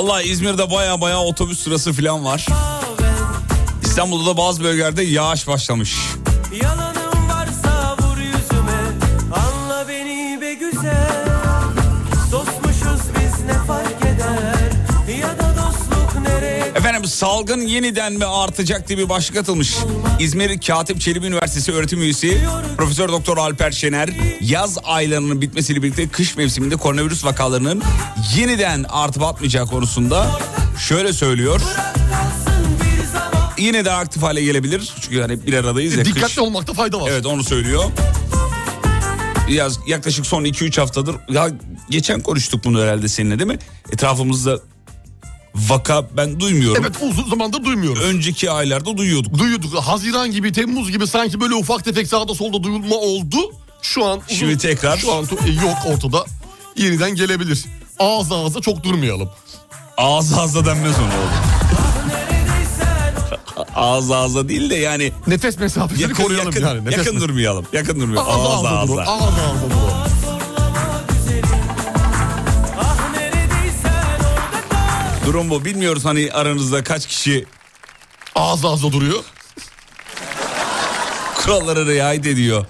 Vallahi İzmir'de baya baya otobüs sırası falan var. İstanbul'da da bazı bölgelerde yağış başlamış. Efendim salgın yeniden mi artacak diye bir başlık atılmış. İzmir Katip Çelebi Üniversitesi öğretim üyesi Profesör Doktor Alper Şener yaz aylarının bitmesiyle birlikte kış mevsiminde koronavirüs vakalarının yeniden artıp atmayacağı konusunda şöyle söylüyor. Yine de aktif hale gelebilir. Çünkü hani bir aradayız ya. kış- Dikkatli olmakta fayda var. Evet onu söylüyor. Yaz, yaklaşık son 2-3 haftadır ya geçen konuştuk bunu herhalde seninle değil mi? Etrafımızda vaka ben duymuyorum. Evet uzun zamandır duymuyoruz. Önceki aylarda duyuyorduk. Duyuyorduk. Haziran gibi, Temmuz gibi sanki böyle ufak tefek sağda solda duyulma oldu. Şu an uzun- Şimdi tekrar- Şu an e, yok ortada. Yeniden gelebilir. Ağız ağza çok durmayalım. Ağız ağza denmez ona oğlum. ağız ağza değil de yani Nefes mesafesini yakın, koruyalım yakın, yani. Nefes yakın mes- durmayalım. Yakın durmayalım. Ağız Ağız ağza. dur, ağza. Ağız ağza. Bu. Bilmiyoruz hani aranızda kaç kişi Ağız ağza duruyor. kurallara riayet ediyor.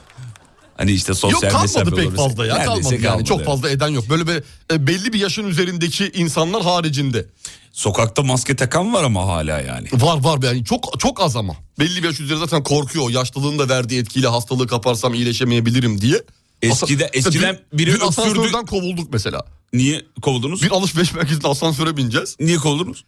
Hani işte Yok sosyal kalmadı mesafe pek olur. fazla ya. Neredeyse Kalmadı yani. kalmadı. Çok fazla eden yok. Böyle bir, e, belli bir yaşın üzerindeki insanlar haricinde. Sokakta maske takan var ama hala yani. Var var yani çok çok az ama. Belli bir yaş üzeri zaten korkuyor. Yaşlılığın da verdiği etkiyle hastalığı kaparsam iyileşemeyebilirim diye. Eskide- eskiden Dün- biri dün öksürdü. kovulduk mesela. Niye kovuldunuz? Bir alışveriş merkezinde asansöre bineceğiz. Niye kovuldunuz?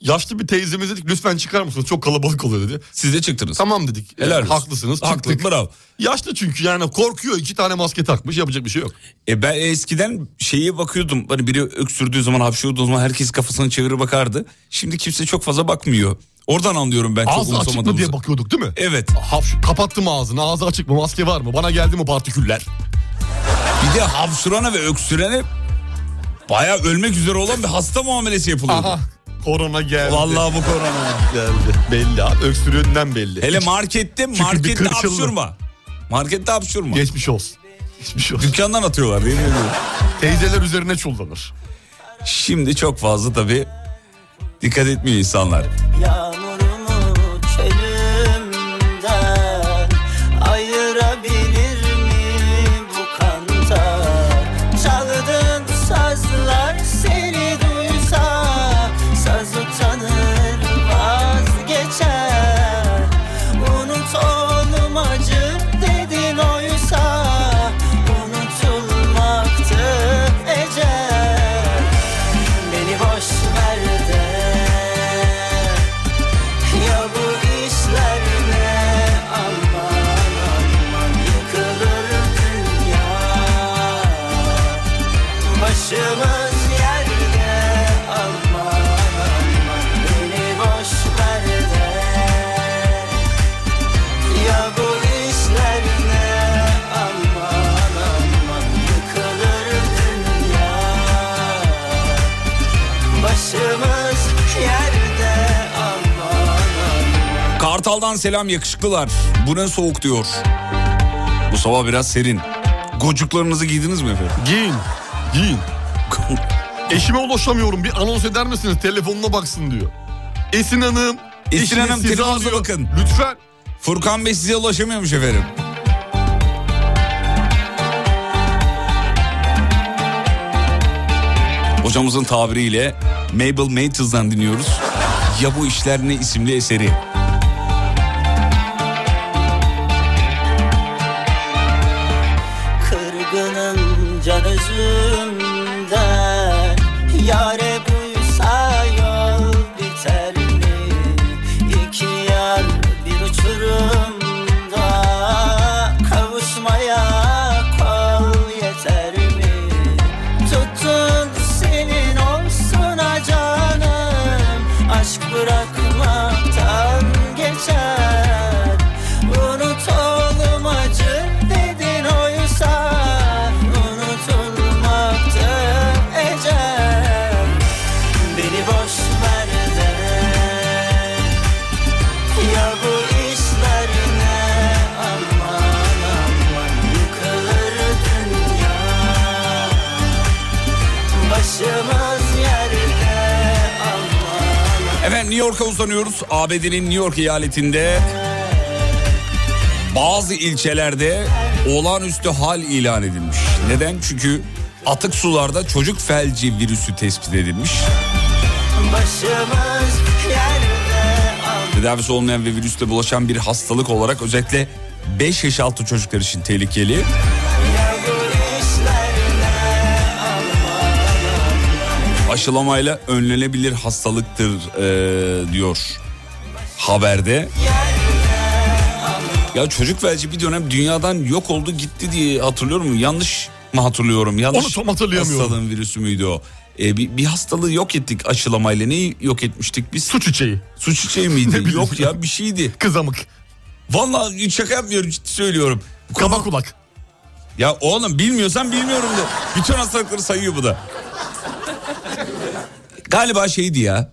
Yaşlı bir teyzemiz dedik lütfen çıkar mısınız çok kalabalık oluyor dedi. Siz de çıktınız. Tamam dedik. Helal olsun. haklısınız Haklı, çıktık. bravo. Yaşlı çünkü yani korkuyor iki tane maske takmış yapacak bir şey yok. E ben eskiden şeye bakıyordum. Hani biri öksürdüğü zaman hapşırdığı zaman herkes kafasını çevirir bakardı. Şimdi kimse çok fazla bakmıyor. Oradan anlıyorum ben çok Ağzı açık mı diye bakıyorduk değil mi? Evet. Hapş- kapattım ağzını ağzı açık mı maske var mı bana geldi mi partiküller? Bir de hapşurana ve öksürene baya ölmek üzere olan bir hasta muamelesi yapılıyordu. Aha korona geldi. Vallahi bu korona. geldi. Belli abi öksürüğünden belli. Hele markette markette hapşurma. Markette hapşurma. Geçmiş olsun. Geçmiş olsun. Dükkandan atıyorlar değil mi? Teyzeler üzerine çullanır. Şimdi çok fazla tabii dikkat etmiyor insanlar. Yağmurumu Kartal'dan selam yakışıklılar. Bu ne soğuk diyor. Bu sabah biraz serin. Gocuklarınızı giydiniz mi efendim? Giyin. Giyin. Eşime ulaşamıyorum bir anons eder misiniz telefonuna baksın diyor. Esin Hanım. Esin eşiniz Hanım, telefonunuza bakın. Lütfen. Furkan Bey size ulaşamıyormuş efendim. Hocamızın tabiriyle Mabel Matthews'dan dinliyoruz. Ya bu işler ne isimli eseri. Can özümden York'a uzanıyoruz. ABD'nin New York eyaletinde bazı ilçelerde olağanüstü hal ilan edilmiş. Neden? Çünkü atık sularda çocuk felci virüsü tespit edilmiş. Tedavisi olmayan ve virüsle bulaşan bir hastalık olarak özellikle 5 yaş altı çocuklar için tehlikeli. Aşılamayla önlenebilir hastalıktır eee, diyor haberde. Ya çocuk felci bir dönem dünyadan yok oldu gitti diye hatırlıyorum. Yanlış mı hatırlıyorum? Yanlış Onu tam hatırlayamıyorum. Hastalığın virüsü müydü o? Ee, bir, bir hastalığı yok ettik aşılamayla. Neyi yok etmiştik biz? Su çiçeği. Su çiçeği miydi? yok ya. bir şeydi. Kızamık. Vallahi şaka yapmıyorum ciddi söylüyorum. Kaba kulak. Ya oğlum bilmiyorsan bilmiyorum de. Bütün hastalıkları sayıyor bu da. Galiba şeydi ya.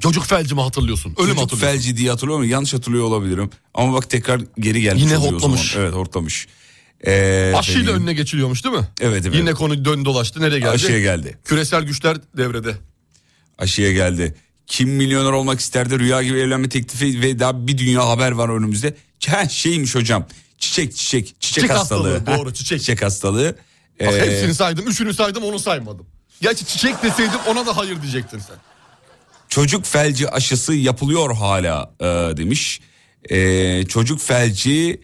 Çocuk felci mi hatırlıyorsun? Öyle mi Çocuk hatırlıyorsun? felci diye hatırlıyorum. Yanlış hatırlıyor olabilirim. Ama bak tekrar geri gelmiş. Yine oluyor o. Evet hortlamış. Ee, Aşıyla efendim, önüne geçiliyormuş değil mi? Evet evet. Yine konu dön dolaştı. Nereye geldi? Aşıya geldi. Küresel güçler devrede. Aşıya geldi. Kim milyoner olmak isterdi rüya gibi evlenme teklifi ve daha bir dünya haber var önümüzde. Ha, şeymiş hocam çiçek çiçek çiçek, Çiçek hastalığı. hastalığı, Ha, doğru, çiçek. Çiçek hastalığı. Bak Ee, hepsini saydım. Üçünü saydım onu saymadım. Gerçi çiçek deseydim ona da hayır diyecektin sen. Çocuk felci aşısı yapılıyor hala e, demiş. E, çocuk felci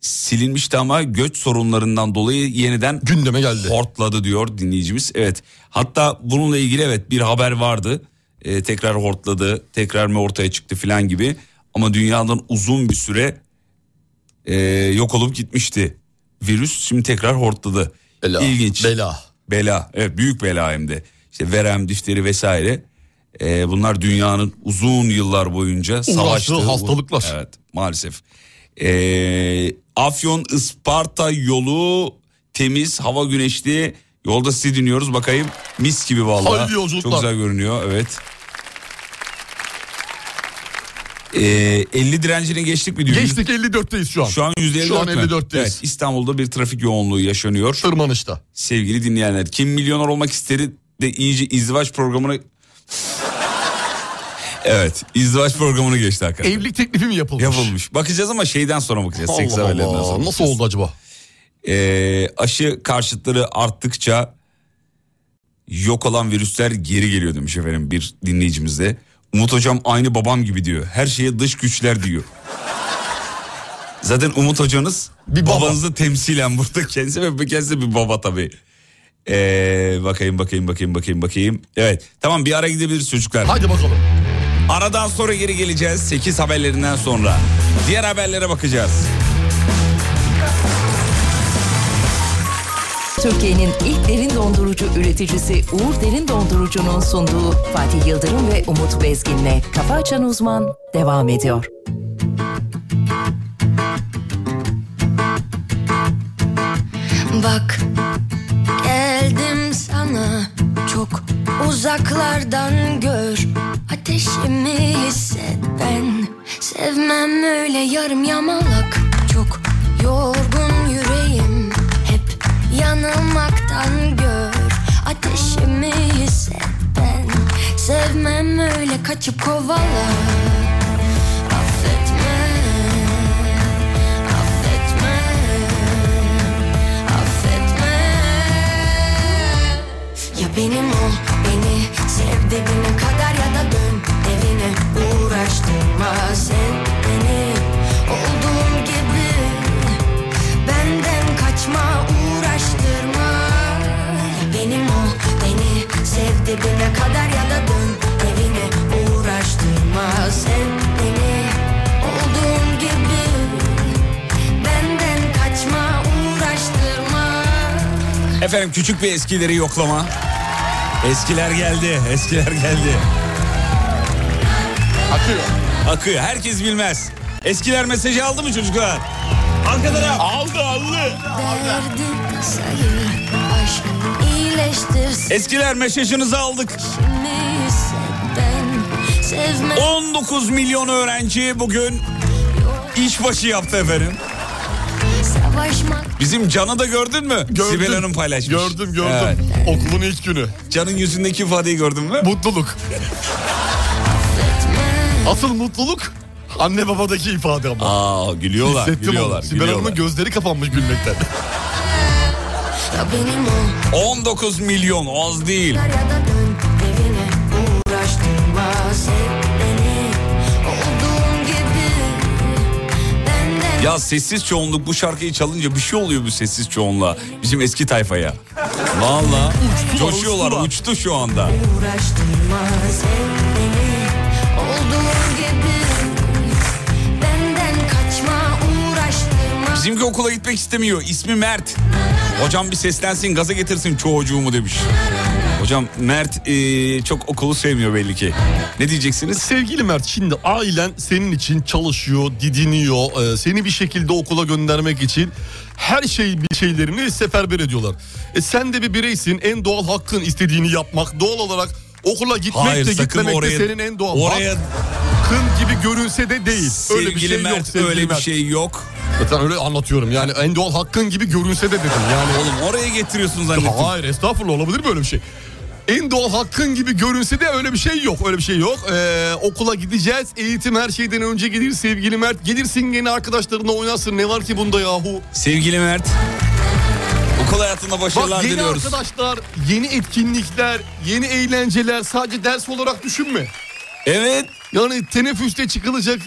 silinmişti ama göç sorunlarından dolayı yeniden Gündeme geldi. hortladı diyor dinleyicimiz. Evet hatta bununla ilgili evet bir haber vardı. E, tekrar hortladı tekrar mı ortaya çıktı filan gibi. Ama dünyadan uzun bir süre e, yok olup gitmişti. Virüs şimdi tekrar hortladı. Bela. İlginç. Bela. Bela evet büyük bela hem de. İşte verem, difteri vesaire. Ee, bunlar dünyanın uzun yıllar boyunca savaştığı hastalıklar. Evet maalesef. Ee, Afyon Isparta yolu temiz, hava güneşli. Yolda sizi dinliyoruz bakayım. Mis gibi vallahi. Hayırlı yolculuklar. Çok güzel görünüyor evet. Ee, 50 direncini geçtik mi diyor? Geçtik 54'teyiz şu an. Şu an %54 Şu an mü? 54'teyiz. Evet, İstanbul'da bir trafik yoğunluğu yaşanıyor. Tırmanışta. Sevgili dinleyenler kim milyoner olmak isteri de iyice izdivaç programına... evet izdivaç programını geçti hakikaten. Evlilik teklifi mi yapılmış? Yapılmış. Bakacağız ama şeyden sonra bakacağız. Allah Allah. sonra. Nasıl oldu acaba? Ee, aşı karşıtları arttıkça yok olan virüsler geri geliyor demiş efendim bir dinleyicimiz de. Umut hocam aynı babam gibi diyor. Her şeye dış güçler diyor. Zaten Umut hocanız Bir baba. babanızı temsilen burada kendisi ve kendisi bir baba tabii. Ee, bakayım bakayım bakayım bakayım bakayım. Evet tamam bir ara gidebiliriz çocuklar. Hadi bakalım. Aradan sonra geri geleceğiz 8 haberlerinden sonra. Diğer haberlere bakacağız. Türkiye'nin ilk derin dondurucu üreticisi Uğur Derin Dondurucu'nun sunduğu Fatih Yıldırım ve Umut Bezgin'le Kafa Açan Uzman devam ediyor. Bak geldim sana. Çok uzaklardan gör. Ateşimi hisset. Ben sevmem öyle yarım yamalak. Çok yorgun yanılmaktan gör. Ateşimi hisset ben. Sevmem öyle kaçıp kovala Affetme Affetme Affetme. Ya benim ol beni sev dibine kadar ya da dön evine. Uğraştırma sen dibine kadar ya da dön evine uğraştırma sen beni olduğum gibi benden kaçma uğraştırma Efendim küçük bir eskileri yoklama. Eskiler geldi, eskiler geldi. Akıyor. Akıyor, herkes bilmez. Eskiler mesajı aldı mı çocuklar? Arka taraf. Aldı, aldı. Derdi tasayı aşk iyileştirsin Eskiler mesajınızı aldık. ben sevme 19 milyon öğrenci bugün işbaşı yaptı efendim. Bizim Can'ı da gördün mü? Gördüm. Sibel Hanım paylaşmış. Gördüm gördüm. Evet. Okulun ilk günü. Can'ın yüzündeki ifadeyi gördün mü? Mutluluk. Asıl mutluluk anne babadaki ifade ama. Aa gülüyorlar, Hissettim gülüyorlar, onu. Sibel gülüyorlar. Hanım'ın gözleri kapanmış gülmekten. Ya benim ol 19 milyon az değil. ya sessiz çoğunluk bu şarkıyı çalınca bir şey oluyor bu sessiz çoğunluğa. Bizim eski tayfaya. Valla coşuyorlar uçtular. uçtu şu anda. Bizimki okula gitmek istemiyor. İsmi Mert. Hocam bir seslensin gaza getirsin çocuğumu demiş. Hocam Mert e, çok okulu sevmiyor belli ki. Ne diyeceksiniz? Sevgili Mert şimdi ailen senin için çalışıyor, didiniyor. Ee, seni bir şekilde okula göndermek için her şey bir şeylerini seferber ediyorlar. E sen de bir bireysin. En doğal hakkın istediğini yapmak. Doğal olarak okula gitmek Hayır, de gitmemek oraya- de senin en doğal oraya- hakkın gibi görünse de değil. öyle bir Sevgili şey Mert yok sevgili öyle bir Mert. şey yok. Zaten öyle anlatıyorum. Yani en doğal hakkın gibi görünse de dedim. Yani Oğlum oraya getiriyorsun zannettim. Hayır estağfurullah olabilir mi öyle bir şey? En doğal hakkın gibi görünse de öyle bir şey yok. Öyle bir şey yok. Ee, okula gideceğiz. Eğitim her şeyden önce gelir sevgili Mert. Gelirsin gene arkadaşlarınla oynarsın. Ne var ki bunda yahu? Sevgili Mert. Okul hayatında başarılar Bak yeni diliyoruz. arkadaşlar, yeni etkinlikler, yeni eğlenceler sadece ders olarak düşünme. Evet. Yani teneffüste çıkılacak,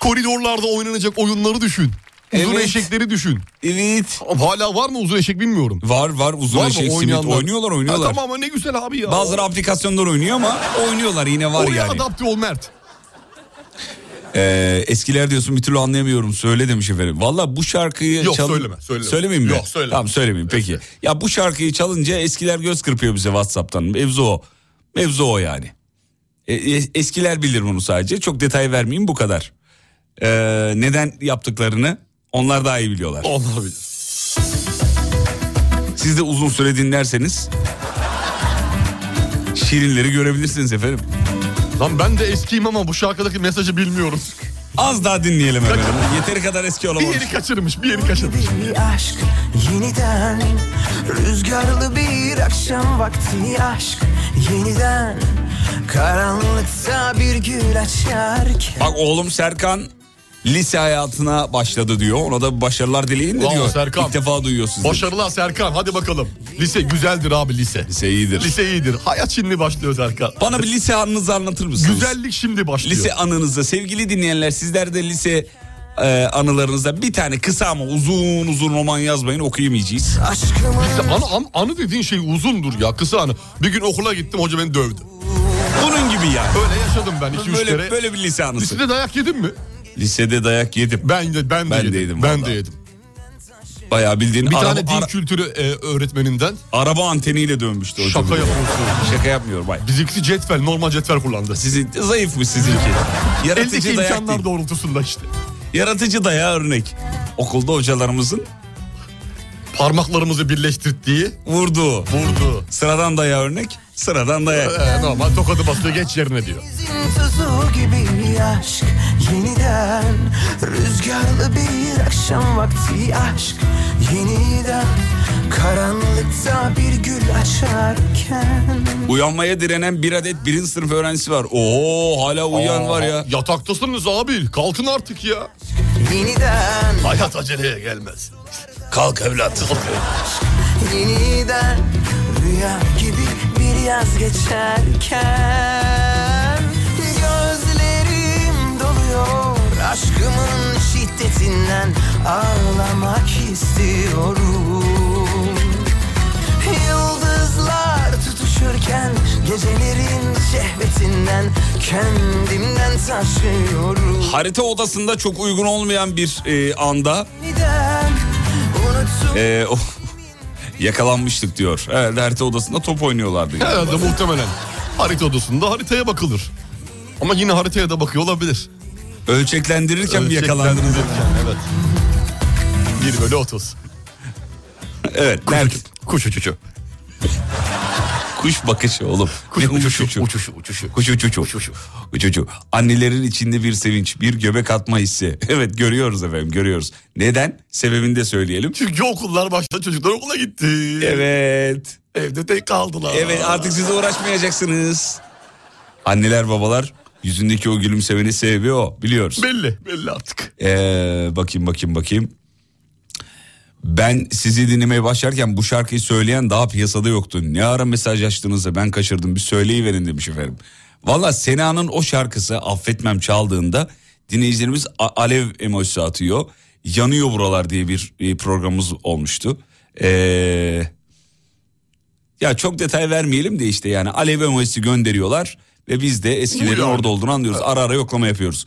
koridorlarda oynanacak oyunları düşün. Uzun Evet. eşekleri düşün. Evet. Hala var mı uzun eşek bilmiyorum. Var var uzun Var eşek simit oynuyorlar oynuyorlar. Ha, tamam ama ne güzel abi ya. Bazıları aplikasyonlar oynuyor ama oynuyorlar yine var Oraya yani. adapte ol Mert. Ee, eskiler diyorsun bir türlü anlayamıyorum söyle demiş efendim. Valla bu şarkıyı Yok, çal- söyleme, söyleme. Söylemeyeyim mi? Yok, söyleme. Tamam söylemeyeyim peki. Ya bu şarkıyı çalınca eskiler göz kırpıyor bize Whatsapp'tan. Mevzu o. Mevzu o yani. E, e, eskiler bilir bunu sadece. Çok detay vermeyeyim bu kadar. Ee, neden yaptıklarını onlar daha iyi biliyorlar. Onlar bilir. Siz de uzun süre dinlerseniz şirinleri görebilirsiniz efendim. Lan ben de eskiyim ama bu şarkıdaki mesajı bilmiyorum. Az daha dinleyelim efendim. Yeteri kadar eski Bir olamamış. yeri kaçırmış, bir yeri kaçırmış. Bir aşk yeniden Rüzgarlı bir akşam vakti aşk yeniden Karanlıkta bir gül açarken Bak oğlum Serkan lise hayatına başladı diyor. Ona da başarılar dileyin de diyor. Serkan. İlk defa duyuyor sizi. Başarılar Serkan hadi bakalım. Lise güzeldir abi lise. Lise iyidir. Lise iyidir. Hayat şimdi başlıyor Serkan. Bana bir lise anınızı anlatır mısınız? Güzellik şimdi başlıyor. Lise anınızı sevgili dinleyenler sizler de lise e, anılarınızda bir tane kısa ama uzun uzun roman yazmayın okuyamayacağız. Lise anı, anı, anı dediğin şey uzundur ya kısa anı. Bir gün okula gittim hoca beni dövdü. Bunun gibi yani. Öyle yaşadım ben iki üç Böyle, kere. böyle bir lise anısı. Lisede dayak yedim mi? Lisede dayak yedim. Ben de ben de Ben de yedim. yedim ben vallahi. de yedim. Bayağı bildiğin Bir araba, tane ara- kültürü e, öğretmeninden araba anteniyle dönmüştü hocam. şaka yapıyorsun. Şaka yapmıyorum bay. Bizimkisi cetvel, normal cetvel kullandı. Sizin zayıfmış sizinki. Eldeki Yaratıcı dayak imkanlar değil. doğrultusunda işte. Yaratıcı dayağı örnek. Okulda hocalarımızın Parmaklarımızı birleştirdiği vurduğu. vurdu. Sıradan dayağı örnek. Sıradan dayak. Ee, normal tokadı basıyor geç yerine diyor. tuzu gibi aşk yeniden Rüzgarlı bir akşam vakti aşk yeniden Karanlıkta bir gül açarken Uyanmaya direnen bir adet birinci sınıf öğrencisi var. Oo hala uyuyan var ya. Yataktasınız abi kalkın artık ya. Yeniden Hayat aceleye gelmez. Kalk evlat. Yeniden rüya gibi yaz geçerken Gözlerim doluyor. Aşkımın şiddetinden Ağlamak istiyorum. Yıldızlar tutuşurken gecelerin şehvetinden Kendimden taşıyorum. Harita odasında çok uygun olmayan bir e, anda unuttum. e, o- yakalanmıştık diyor. Evet harita odasında top oynuyorlardı. yani. Herhalde muhtemelen. Harita odasında haritaya bakılır. Ama yine haritaya da bakıyor olabilir. Ölçeklendirirken mi yakalandınız? Evet. 1 bölü 30. Evet. Nerede? Kuş uçuşu. Kuş bakışı oğlum. Kuş uçuşu. uçuşu? Uçuşu uçuşu. Kuş uçuşu. Uçuşu. Annelerin içinde bir sevinç, bir göbek atma hissi. Evet görüyoruz efendim görüyoruz. Neden? Sebebini de söyleyelim. Çünkü okullar başladı çocuklar okula gitti. Evet. Evde tek kaldılar. Evet artık size uğraşmayacaksınız. Anneler babalar yüzündeki o gülümsemenin sebebi o biliyoruz. Belli belli artık. Ee, bakayım bakayım bakayım. Ben sizi dinlemeye başlarken bu şarkıyı söyleyen daha piyasada yoktu. Ne ara mesaj açtığınızda ben kaçırdım bir söyleyiverin demiş efendim. Valla Sena'nın o şarkısı affetmem çaldığında dinleyicilerimiz alev emojisi atıyor. Yanıyor buralar diye bir e, programımız olmuştu. Ee, ya çok detay vermeyelim de işte yani alev emojisi gönderiyorlar ve biz de eskilerin orada olduğunu anlıyoruz. Ara ara yoklama yapıyoruz.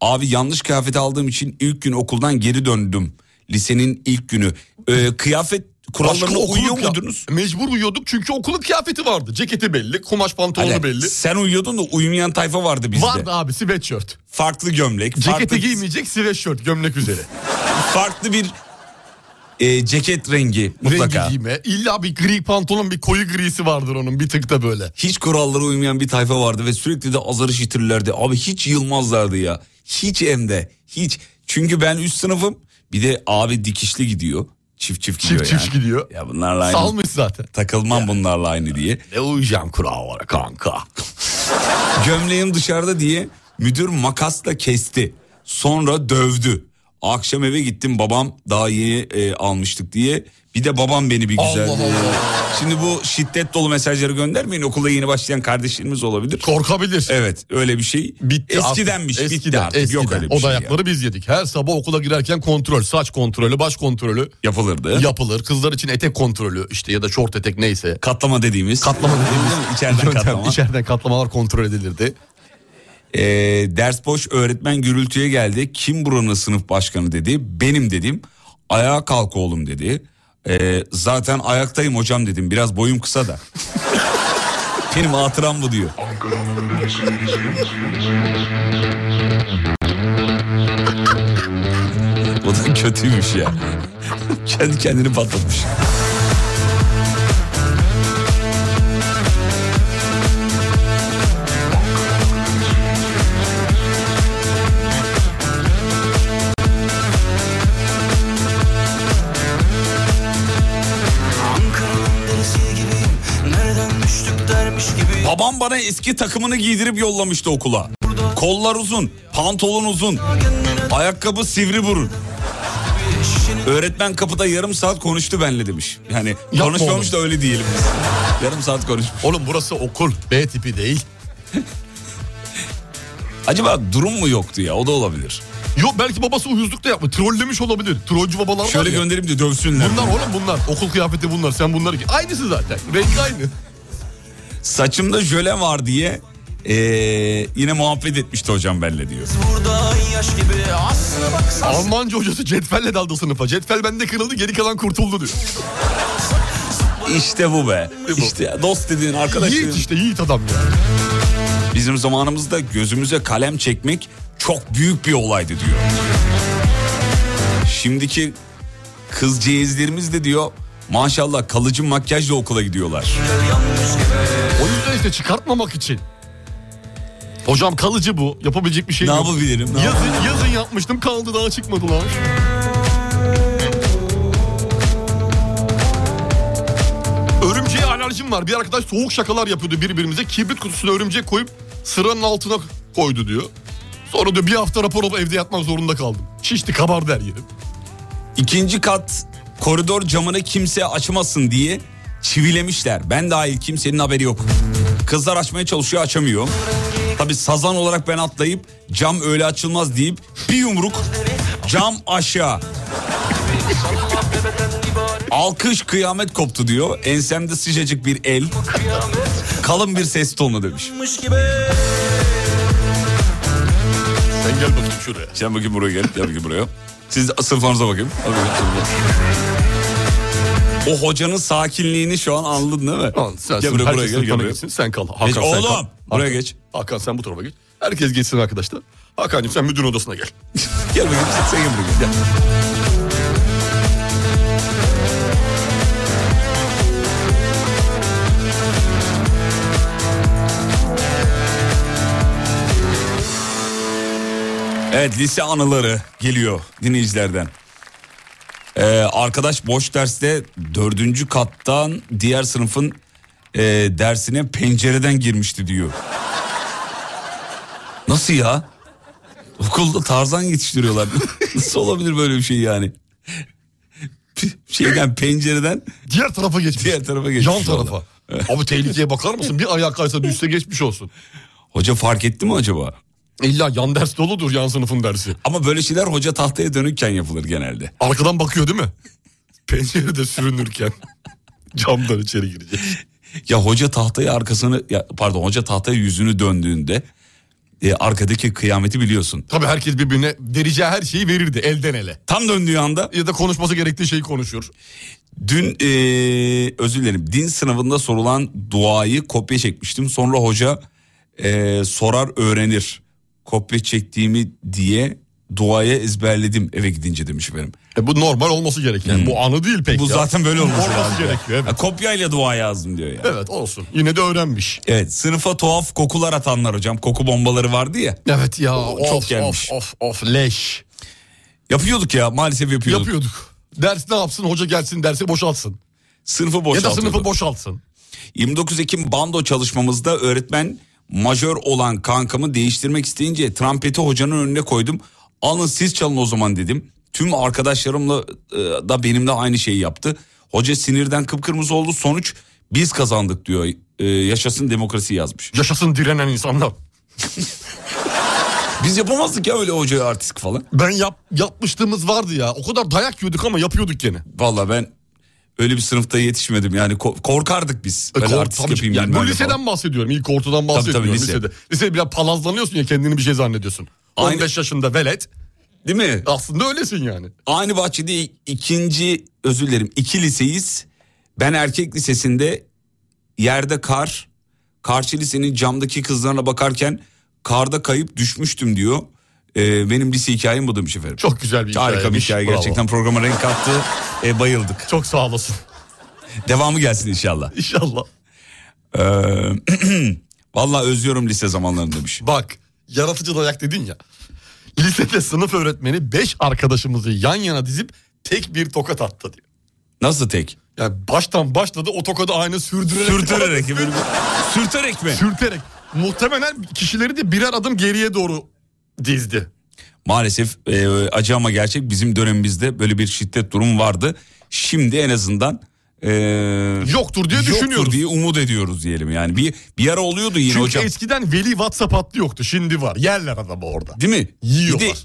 Abi yanlış kıyafet aldığım için ilk gün okuldan geri döndüm. Lisenin ilk günü. Ee, kıyafet kurallarına uyuyor muydunuz? Mecbur uyuyorduk çünkü okulun kıyafeti vardı. Ceketi belli, kumaş pantolonu Hani belli. Sen uyuyordun da uyumayan tayfa vardı bizde. Vardı abi sweatshirt. Farklı gömlek, Ceketi farklı, giymeyecek sweatshirt gömlek üzere. farklı bir e, ceket rengi mutlaka. Rengi giyme. İlla bir gri pantolon bir koyu grisi vardır onun bir tık da böyle. Hiç kurallara uymayan bir tayfa vardı ve sürekli de azarı işitirlerdi. Abi hiç yılmazlardı ya. Hiç hem de hiç. Çünkü ben üst sınıfım. Bir de abi dikişli gidiyor. Çift çift gidiyor Çift yani. çift gidiyor. Ya bunlarla aynı. Salmış zaten. Takılmam bunlarla aynı diye. Ne uyuyacağım kurallara kanka. Gömleğim dışarıda diye müdür makasla kesti. Sonra dövdü. Akşam eve gittim babam daha yeni e, almıştık diye. Bir de babam beni bir güzel. Allah Allah. Şimdi bu şiddet dolu mesajları göndermeyin. Okulda yeni başlayan kardeşlerimiz olabilir. Korkabilir. Evet öyle bir şey. Bitti Eskidenmiş artık. bitti artık. Yok öyle bir o şey dayakları ya. biz yedik. Her sabah okula girerken kontrol, saç kontrolü, baş kontrolü Yapılırdı. yapılır. Kızlar için etek kontrolü işte ya da şort etek neyse. Katlama dediğimiz. Katlama dediğimiz İçeriden katlama. içeriden katlamalar kontrol edilirdi. Ee, ders boş öğretmen gürültüye geldi. Kim buranın sınıf başkanı dedi. Benim dedim. Ayağa kalk oğlum dedi. Ee, zaten ayaktayım hocam dedim. Biraz boyum kısa da. Benim hatıram bu diyor. Bu da kötüymüş ya. Kendi kendini patlatmış. Babam bana eski takımını giydirip yollamıştı okula. Kollar uzun, pantolon uzun, ayakkabı sivri burun. Öğretmen kapıda yarım saat konuştu benle demiş. Yani konuşmamış da öyle diyelim biz. Yarım saat konuşmuş. Oğlum burası okul B tipi değil. Acaba durum mu yoktu ya o da olabilir. Yok belki babası uyuzluk da yapmış. Trollemiş olabilir. Trollcü babalar Şöyle var ya. göndereyim de dövsünler. Bunlar oğlum bunlar. Okul kıyafeti bunlar. Sen bunları giy. Aynısı zaten. Rengi aynı. Saçımda jöle var diye ee, yine muhabbet etmişti hocam benle diyor. Burada yaş gibi Aslına baksan Almanca hocası cetvelle daldı sınıfa. Cetvel bende kırıldı geri kalan kurtuldu diyor. İşte bu be. bu. İşte dost dediğin arkadaş Yiğit işte yiğit adam ya. Bizim zamanımızda gözümüze kalem çekmek çok büyük bir olaydı diyor. Şimdiki kız ceyizlerimiz de diyor maşallah kalıcı makyajla okula gidiyorlar. Yüzden işte çıkartmamak için. Hocam kalıcı bu. Yapabilecek bir şey Ne yok. yapabilirim? Ne Yazın, yazın yapmıştım kaldı daha çıkmadılar. Örümceğe alerjim var. Bir arkadaş soğuk şakalar yapıyordu birbirimize. Kibrit kutusuna örümcek koyup sıranın altına koydu diyor. Sonra diyor bir hafta rapor alıp evde yatmak zorunda kaldım. Şişti kabardı her yerim. İkinci kat koridor camını kimse açmasın diye çivilemişler. Ben dahil kimsenin haberi yok. Kızlar açmaya çalışıyor açamıyor. Tabi sazan olarak ben atlayıp cam öyle açılmaz deyip bir yumruk cam aşağı. Alkış kıyamet koptu diyor. Ensemde sıcacık bir el. Kalın bir ses tonu demiş. Sen gel bakayım şuraya. Sen bakayım buraya gel. Gel bakayım buraya. Siz sınıflarınıza bakayım. Hadi bakayım. O hocanın sakinliğini şu an anladın değil mi? Tamam, sen Gel buraya, buraya gel, gel buraya. gitsin, Sen kal. Hakan, Geç, sen oğlum, kal. buraya Hakan- geç. Hakan sen bu tarafa geç. Herkes geçsin arkadaşlar. Hakan'cığım sen müdürün odasına gel. Gel bakayım sen, sen gel buraya gel. Evet lise anıları geliyor dinleyicilerden. Ee, arkadaş boş derste dördüncü kattan diğer sınıfın e, dersine pencereden girmişti diyor. Nasıl ya? Okulda tarzan yetiştiriyorlar. Nasıl olabilir böyle bir şey yani? Şeyden pencereden Diğer tarafa geçmiş. diğer tarafa geçmiş. Yan tarafa. Abi tehlikeye bakar mısın? Bir ayak kaysa düşse geçmiş olsun. Hoca fark etti mi acaba? İlla yan ders doludur yan sınıfın dersi. Ama böyle şeyler hoca tahtaya dönükken yapılır genelde. Arkadan bakıyor değil mi? Pencerede sürünürken camdan içeri girecek. Ya hoca tahtaya arkasını ya pardon hoca tahtaya yüzünü döndüğünde e, arkadaki kıyameti biliyorsun. Tabii herkes birbirine vereceği her şeyi verirdi elden ele. Tam döndüğü anda Ya da konuşması gerektiği şeyi konuşuyor. dün e, özür dilerim din sınavında sorulan duayı kopya çekmiştim. Sonra hoca e, sorar öğrenir kopya çektiğimi diye duaya ezberledim eve gidince demiş efendim. E bu normal olması gereken. Bu anı değil pek Bu ya. zaten böyle olması, Olması lazım. gerekiyor, evet. Ha, kopyayla dua yazdım diyor ya. Evet olsun. Yine de öğrenmiş. Evet sınıfa tuhaf kokular atanlar hocam. Koku bombaları vardı ya. Evet ya. çok of, gelmiş. Of of of leş. Yapıyorduk ya maalesef yapıyorduk. Yapıyorduk. Ders ne yapsın? Hoca gelsin dersi boşaltsın. Sınıfı Ya da sınıfı boşaltsın. 29 Ekim bando çalışmamızda öğretmen majör olan kankamı değiştirmek isteyince trampeti hocanın önüne koydum. Alın siz çalın o zaman dedim. Tüm arkadaşlarımla e, da benimle aynı şeyi yaptı. Hoca sinirden kıpkırmızı oldu. Sonuç biz kazandık diyor. E, yaşasın demokrasi yazmış. Yaşasın direnen insanlar. Biz yapamazdık ya öyle hocaya artistik falan. Ben yap, yapmışlığımız vardı ya. O kadar dayak yiyorduk ama yapıyorduk gene. Valla ben öyle bir sınıfta yetişmedim. Yani ko- korkardık biz. E, Kork- artistik tabii, yapayım yani bu liseden falan. bahsediyorum. İlk ortadan bahsediyorum tabii, lise. lisede. Lisede biraz palazlanıyorsun ya kendini bir şey zannediyorsun. Aynı- 15 yaşında velet. Değil mi? Aslında öylesin yani. Aynı bahçede ikinci özür dilerim iki liseyiz. Ben erkek lisesinde yerde kar, karşı lisenin camdaki kızlarına bakarken karda kayıp düşmüştüm diyor. Ee, benim lise hikayem bu demiş efendim. Çok güzel bir Harika bir hikaye Bravo. gerçekten programa renk kattı. Ee, bayıldık. Çok sağ olasın. Devamı gelsin inşallah. İnşallah. Ee, Vallahi özlüyorum lise zamanlarını demiş. Bak yaratıcı dayak dedin ya. Lisede sınıf öğretmeni 5 arkadaşımızı yan yana dizip tek bir tokat attı diyor. Nasıl tek? Yani baştan başladı o tokadı aynı sürdürerek. Sürterek. böyle Sürterek mi? Sürterek. Muhtemelen kişileri de birer adım geriye doğru dizdi. Maalesef e, acı ama gerçek bizim dönemimizde böyle bir şiddet durumu vardı. Şimdi en azından e, Yoktur diye yoktur düşünüyoruz. diye umut ediyoruz diyelim yani. Bir bir ara oluyordu yine Çünkü hocam. eskiden veli WhatsApp hattı yoktu. Şimdi var. Yerler adamı orada. Değil mi? Yiyorlar. Bir de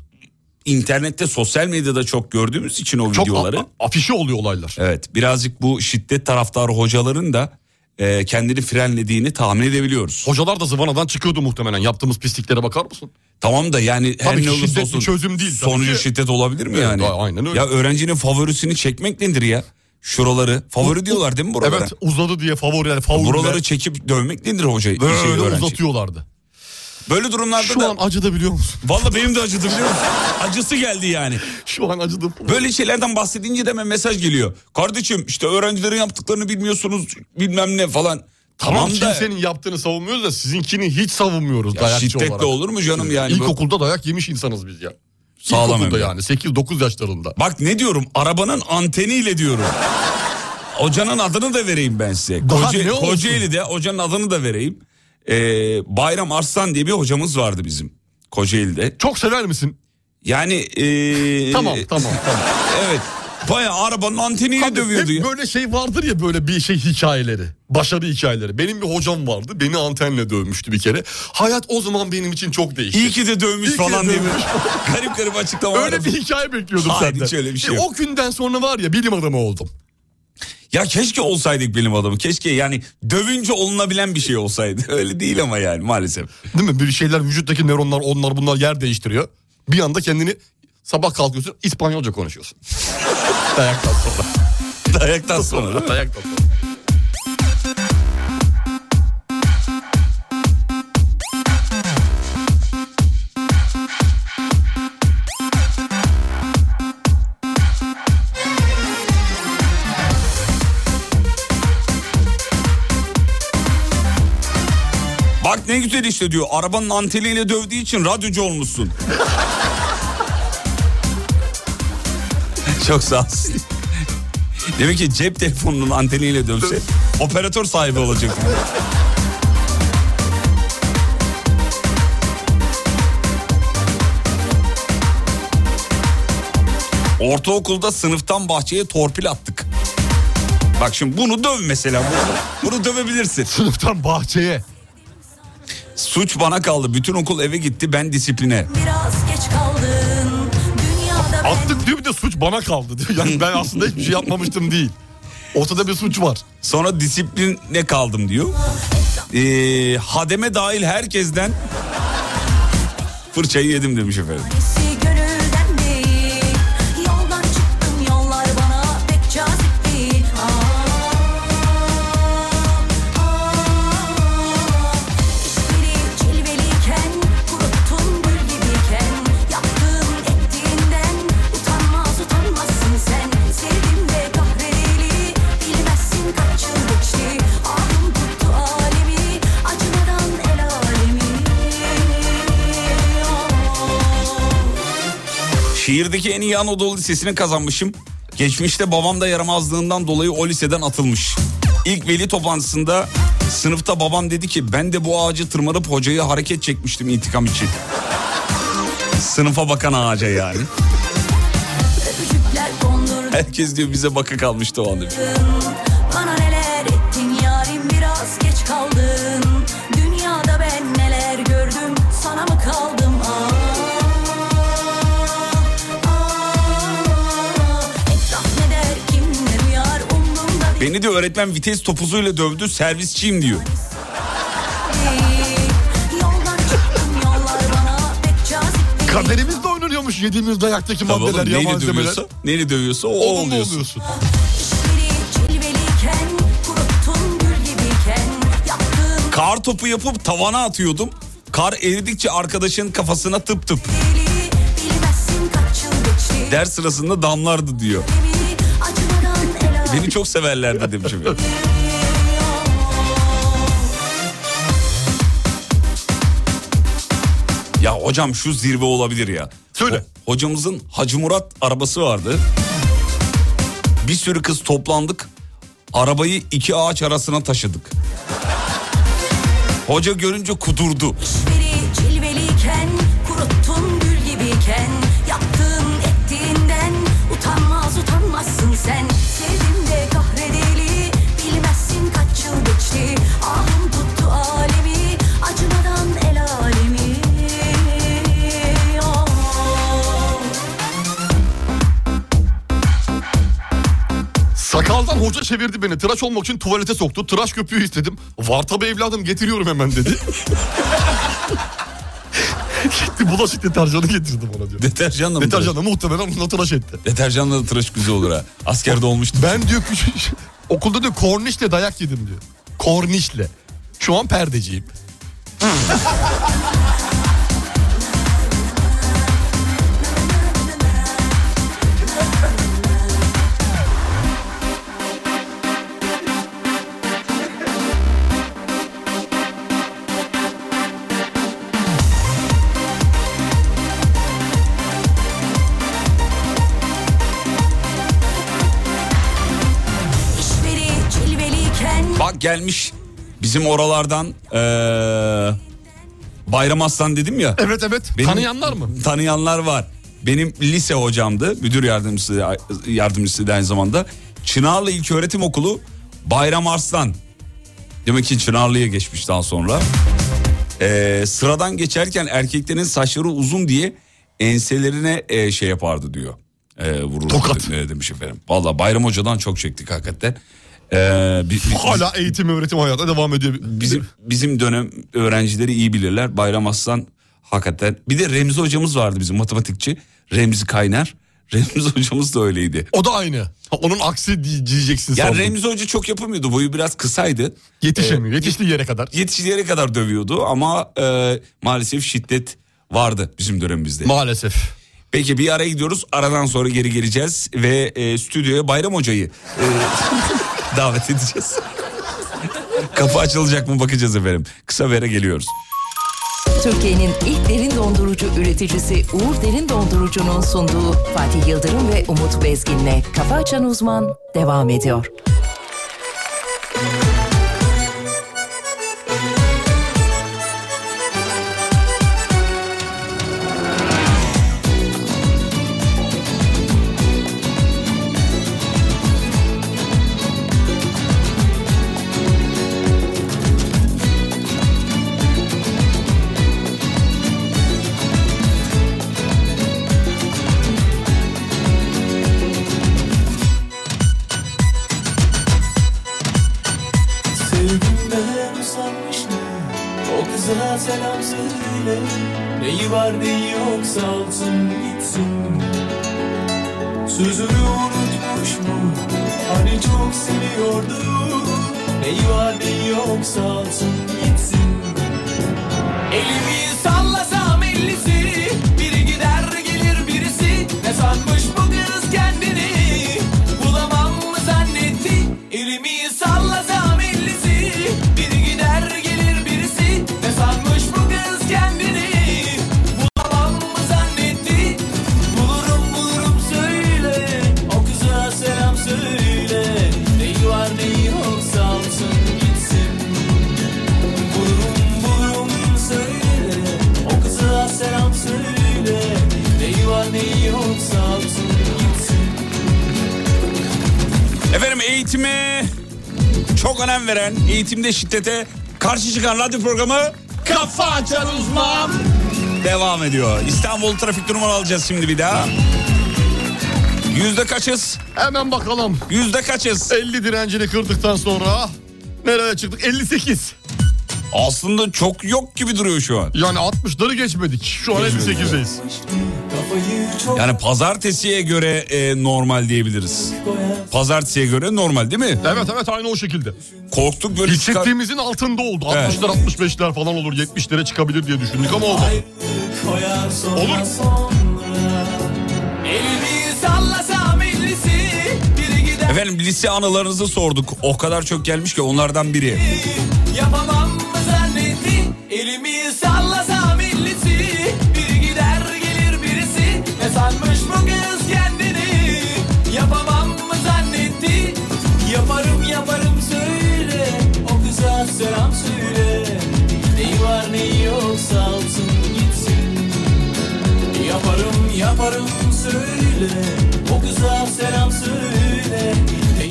internette sosyal medyada çok gördüğümüz için o Çok videoları. a- afişe oluyor olaylar. Evet birazcık bu şiddet taraftarı hocaların da e, kendini frenlediğini tahmin edebiliyoruz. Hocalar da zıvanadan çıkıyordu muhtemelen. Yaptığımız pisliklere bakar mısın? Tamam da yani her Tabii ne ki olursa şiddet bir olsun çözüm değil tabii sonucu ki. şiddet olabilir mi Evet, yani? a- aynen öyle. Ya öğrencinin favorisini çekmek nedir ya? Şuraları favori diyorlar değil mi buralara? Evet uzadı diye favori yani favori. Buraları çekip dövmek nedir hoca? böyle öğrenci? uzatıyorlardı. Böyle durumlarda Şu da an acıdı biliyor musun? Vallahi benim de acıdı biliyor musun? Acısı geldi yani. Şu an acıdım. Böyle şeylerden bahsedince de hemen mesaj geliyor. Kardeşim işte öğrencilerin yaptıklarını bilmiyorsunuz bilmem ne falan. Tamam, Tamam da kimsenin yaptığını savunmuyoruz da sizinkini hiç savunmuyoruz ya dayakçı şiddetle olarak. olur mu canım yani? İlkokulda dayak yemiş insanız biz ya. Sağlam İlkokulda yani 8-9 yaşlarında. Bak ne diyorum arabanın anteniyle diyorum. Hocanın adını da vereyim ben size. Daha Koca? Kocaeli'de hocanın adını da vereyim. Ee, Bayram Arslan diye bir hocamız vardı bizim Kocaeli'de. Çok sever misin? Yani ee, Tamam tamam tamam. Evet. Bayağı arabanın anteniyle Abi, dövüyordu hep ya. böyle şey vardır ya böyle bir şey hikayeleri. Başarı hikayeleri. Benim bir hocam vardı. Beni antenle dövmüştü bir kere. Hayat o zaman benim için çok değişti. İyi ki de dövmüş İyi falan diye. garip garip açıklamalar. Öyle bir hikaye bekliyordum Hayır, senden. hiç öyle bir şey E, yok. o günden sonra var ya bilim adamı oldum. Ya keşke olsaydık bilim adamı. Keşke yani dövünce olunabilen bir şey olsaydı. Öyle değil ama yani maalesef. Değil mi? Bir şeyler vücuttaki nöronlar onlar bunlar yer değiştiriyor. Bir anda kendini sabah kalkıyorsun İspanyolca konuşuyorsun. Dayaktan sonra. Dayaktan sonra? Dayaktan sonra. Ne güzel işte diyor. Arabanın anteniyle dövdüğü için radyocu olmuşsun. Çok sağ olsun. Demek ki cep telefonunun anteniyle dövse operatör sahibi olacak. Ortaokulda sınıftan bahçeye torpil attık. Bak şimdi bunu döv mesela. Bunu, bunu dövebilirsin. Sınıftan bahçeye. Suç bana kaldı. Bütün okul eve gitti. Ben disipline. Biraz geç kaldın Dünyada ben Attık diyor bir de suç bana kaldı diyor. Yani ben aslında hiçbir şey yapmamıştım değil. Ortada bir suç var. Sonra disipline kaldım diyor. Ee, hademe dahil herkesten Fırçayı yedim demiş efendim. Şiirdeki en iyi Anadolu Lisesi'ni kazanmışım. Geçmişte babam da yaramazlığından dolayı o liseden atılmış. İlk veli toplantısında sınıfta babam dedi ki ben de bu ağacı tırmanıp hocayı hareket çekmiştim intikam için. Sınıfa bakan ağaca yani. Herkes diyor bize baka kalmıştı o anda. Beni de öğretmen vites topuzuyla dövdü servisçiyim diyor. Kaderimizde oynanıyormuş yediğimiz dayaktaki Tabii maddeler, oğlum, ya neyle malzemeler. dövüyorsa, neyle dövüyorsa o Onunla oluyorsun. oluyorsun. Kar topu yapıp tavana atıyordum. Kar eridikçe arkadaşın kafasına tıp tıp. Ders sırasında damlardı diyor. Beni çok severlerdi demiş efendim. Ya hocam şu zirve olabilir ya. Söyle. Ho- hocamızın Hacı Murat arabası vardı. Bir sürü kız toplandık. Arabayı iki ağaç arasına taşıdık. Hoca görünce kudurdu. Hoca çevirdi beni. Tıraş olmak için tuvalete soktu. Tıraş köpüğü istedim. Var tabi evladım getiriyorum hemen dedi. Gitti bulaşık deterjanı getirdi bana diyor. Deterjanla mı? Deterjanla muhtemelen onunla tıraş etti. Deterjanla da tıraş güzel olur ha. Askerde olmuştu. Ben diyor küçük okulda diyor kornişle dayak yedim diyor. Kornişle. Şu an perdeciyim. gelmiş bizim oralardan eee Bayram Aslan dedim ya. Evet evet. Benim- Tanıyanlar mı? Tanıyanlar var. Benim lise hocamdı. Müdür yardımcısı yardımcısı aynı zamanda. Çınarlı İlköğretim Okulu Bayram Arslan. Demek ki Çınarlı'ya geçmiş daha sonra. Ee, sıradan geçerken erkeklerin saçları uzun diye enselerine e, şey yapardı diyor. E, vururdu Tokat. de- demiş efendim. Valla Bayram Hoca'dan çok çektik hakikaten. Ee, bi- bi- Hala eğitim öğretim hayatı devam ediyor. bizim bizim dönem öğrencileri iyi bilirler. Bayram Aslan hakikaten. Bir de Remzi hocamız vardı bizim matematikçi. Remzi Kaynar. Remzi hocamız da öyleydi. O da aynı. Ha, Onun aksi diye- diyeceksin Ya sandım. Remzi hoca çok yapamıyordu. Boyu biraz kısaydı. Yetişemiyor. Yetiştiği yere kadar. Yetiştiği yere kadar dövüyordu ama e, maalesef şiddet vardı bizim dönemimizde. Maalesef. Peki bir ara gidiyoruz. Aradan sonra geri geleceğiz ve e, stüdyoya Bayram Hoca'yı e, davet edeceğiz. Kapı açılacak mı bakacağız efendim. Kısa vere geliyoruz. Türkiye'nin ilk derin dondurucu üreticisi Uğur Derin Dondurucu'nun sunduğu Fatih Yıldırım ve Umut Bezgin'le Kafa Açan Uzman devam ediyor. Eğitimde şiddete karşı çıkan radyo programı Kafa Açan Uzman devam ediyor. İstanbul trafik durumu alacağız şimdi bir daha. Yüzde kaçız? Hemen bakalım. Yüzde kaçız? 50 direncini kırdıktan sonra nereye çıktık? 58. Aslında çok yok gibi duruyor şu an. Yani 60'ları geçmedik. Şu an 58'deyiz. Yani pazartesiye göre e, normal diyebiliriz. Pazartesiye göre normal değil mi? Evet evet aynı o şekilde. Korktuk böyle çıkar... Hissettiğimizin altında oldu. Evet. 60'lar 65'ler falan olur 70'lere çıkabilir diye düşündük ama olmadı. Olur. Efendim lise anılarınızı sorduk. O kadar çok gelmiş ki onlardan biri. Yapamam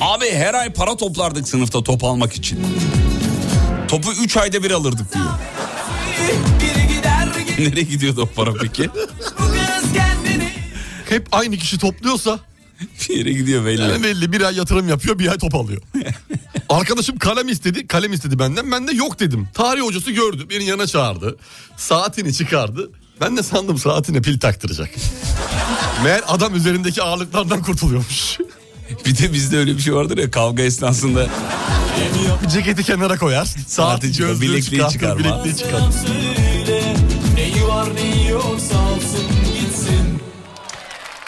Abi her ay para toplardık sınıfta top almak için. Topu 3 ayda bir alırdık diyor. Nereye gidiyordu o para peki? Hep aynı kişi topluyorsa bir yere gidiyor belli. yani belli bir ay yatırım yapıyor bir ay top alıyor. Arkadaşım kalem istedi. Kalem istedi benden. Ben de yok dedim. Tarih hocası gördü. Beni yana çağırdı. Saatini çıkardı. Ben de sandım saatine pil taktıracak. Meğer adam üzerindeki ağırlıklardan kurtuluyormuş. Bir de bizde öyle bir şey vardır ya kavga esnasında Ceketi kenara koyar. Saati gözlüğü bilekliği çıkartır, çıkarma. bilekliği çıkar.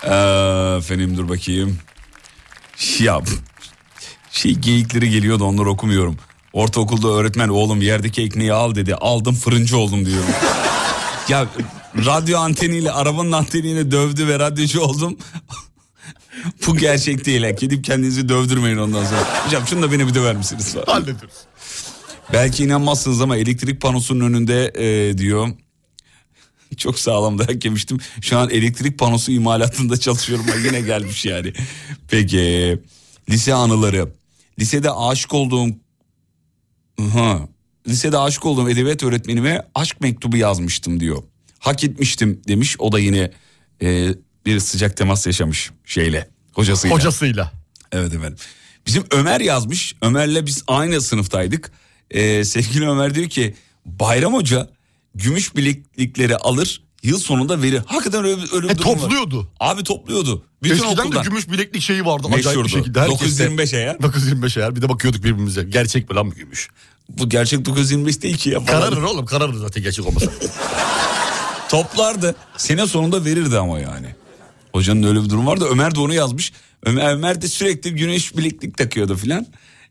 Ee, efendim dur bakayım. Ya şey geyikleri geliyor da onları okumuyorum. Ortaokulda öğretmen oğlum yerdeki ekmeği al dedi. Aldım fırıncı oldum diyor. Ya radyo anteniyle arabanın anteniyle dövdü ve radyocu oldum. Bu gerçek değil. ha. Gidip kendinizi dövdürmeyin ondan sonra. Hocam şunu da beni bir döver misiniz? Hallediyoruz. Belki inanmazsınız ama elektrik panosunun önünde e, diyor. Çok sağlam dayak yemiştim. Şu an elektrik panosu imalatında çalışıyorum. Yine gelmiş yani. Peki. Lise anıları. Lisede aşık olduğum... Hı. Lisede aşık olduğum edebiyat öğretmenime aşk mektubu yazmıştım diyor. Hak etmiştim demiş. O da yine e, bir sıcak temas yaşamış şeyle. Hocasıyla. Hocasıyla. Evet efendim. Bizim Ömer yazmış. Ömer'le biz aynı sınıftaydık. Ee, sevgili Ömer diyor ki Bayram Hoca gümüş bileklikleri alır yıl sonunda verir. Hakikaten öyle, öyle bir E, durum var. topluyordu. Abi topluyordu. Bütün Eskiden okuldan. de gümüş bileklik şeyi vardı. Acayip bir Meşhurdu. şekilde. Herkes de- 925 eğer. 925 eğer. Bir de bakıyorduk birbirimize. Gerçek mi lan bu gümüş? Bu gerçek 925 değil ki ya. falan. Kararır oğlum kararır zaten gerçek olmasa. Toplardı. Sene sonunda verirdi ama yani. Hocanın öyle bir durum vardı. Ömer de onu yazmış. Ömer, Ömer de sürekli güneş bileklik takıyordu filan.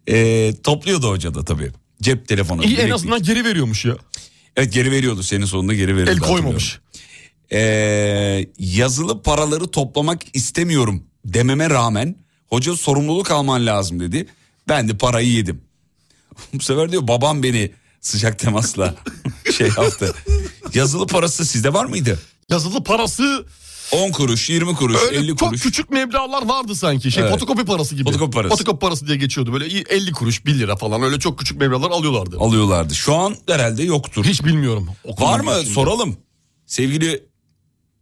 Ee, topluyordu hoca da tabii. Cep telefonu. İyi en bileklik. azından geri veriyormuş ya. Evet geri veriyordu. Senin sonunda geri veriyordu. El koymamış. Ee, yazılı paraları toplamak istemiyorum dememe rağmen hoca sorumluluk alman lazım dedi. Ben de parayı yedim. Bu sefer diyor babam beni sıcak temasla şey yaptı. Yazılı parası sizde var mıydı? Yazılı parası 10 kuruş, 20 kuruş, öyle 50 çok kuruş. küçük meblağlar vardı sanki. Şey Evet. fotokopi parası gibi. Fotokopi parası. Fotokopi parası diye geçiyordu. Böyle 50 kuruş 1 lira falan öyle çok küçük meblağlar alıyorlardı. alıyorlardı. Şu an herhalde yoktur. Hiç bilmiyorum. Okulun Var mı? içinde. Soralım. Sevgili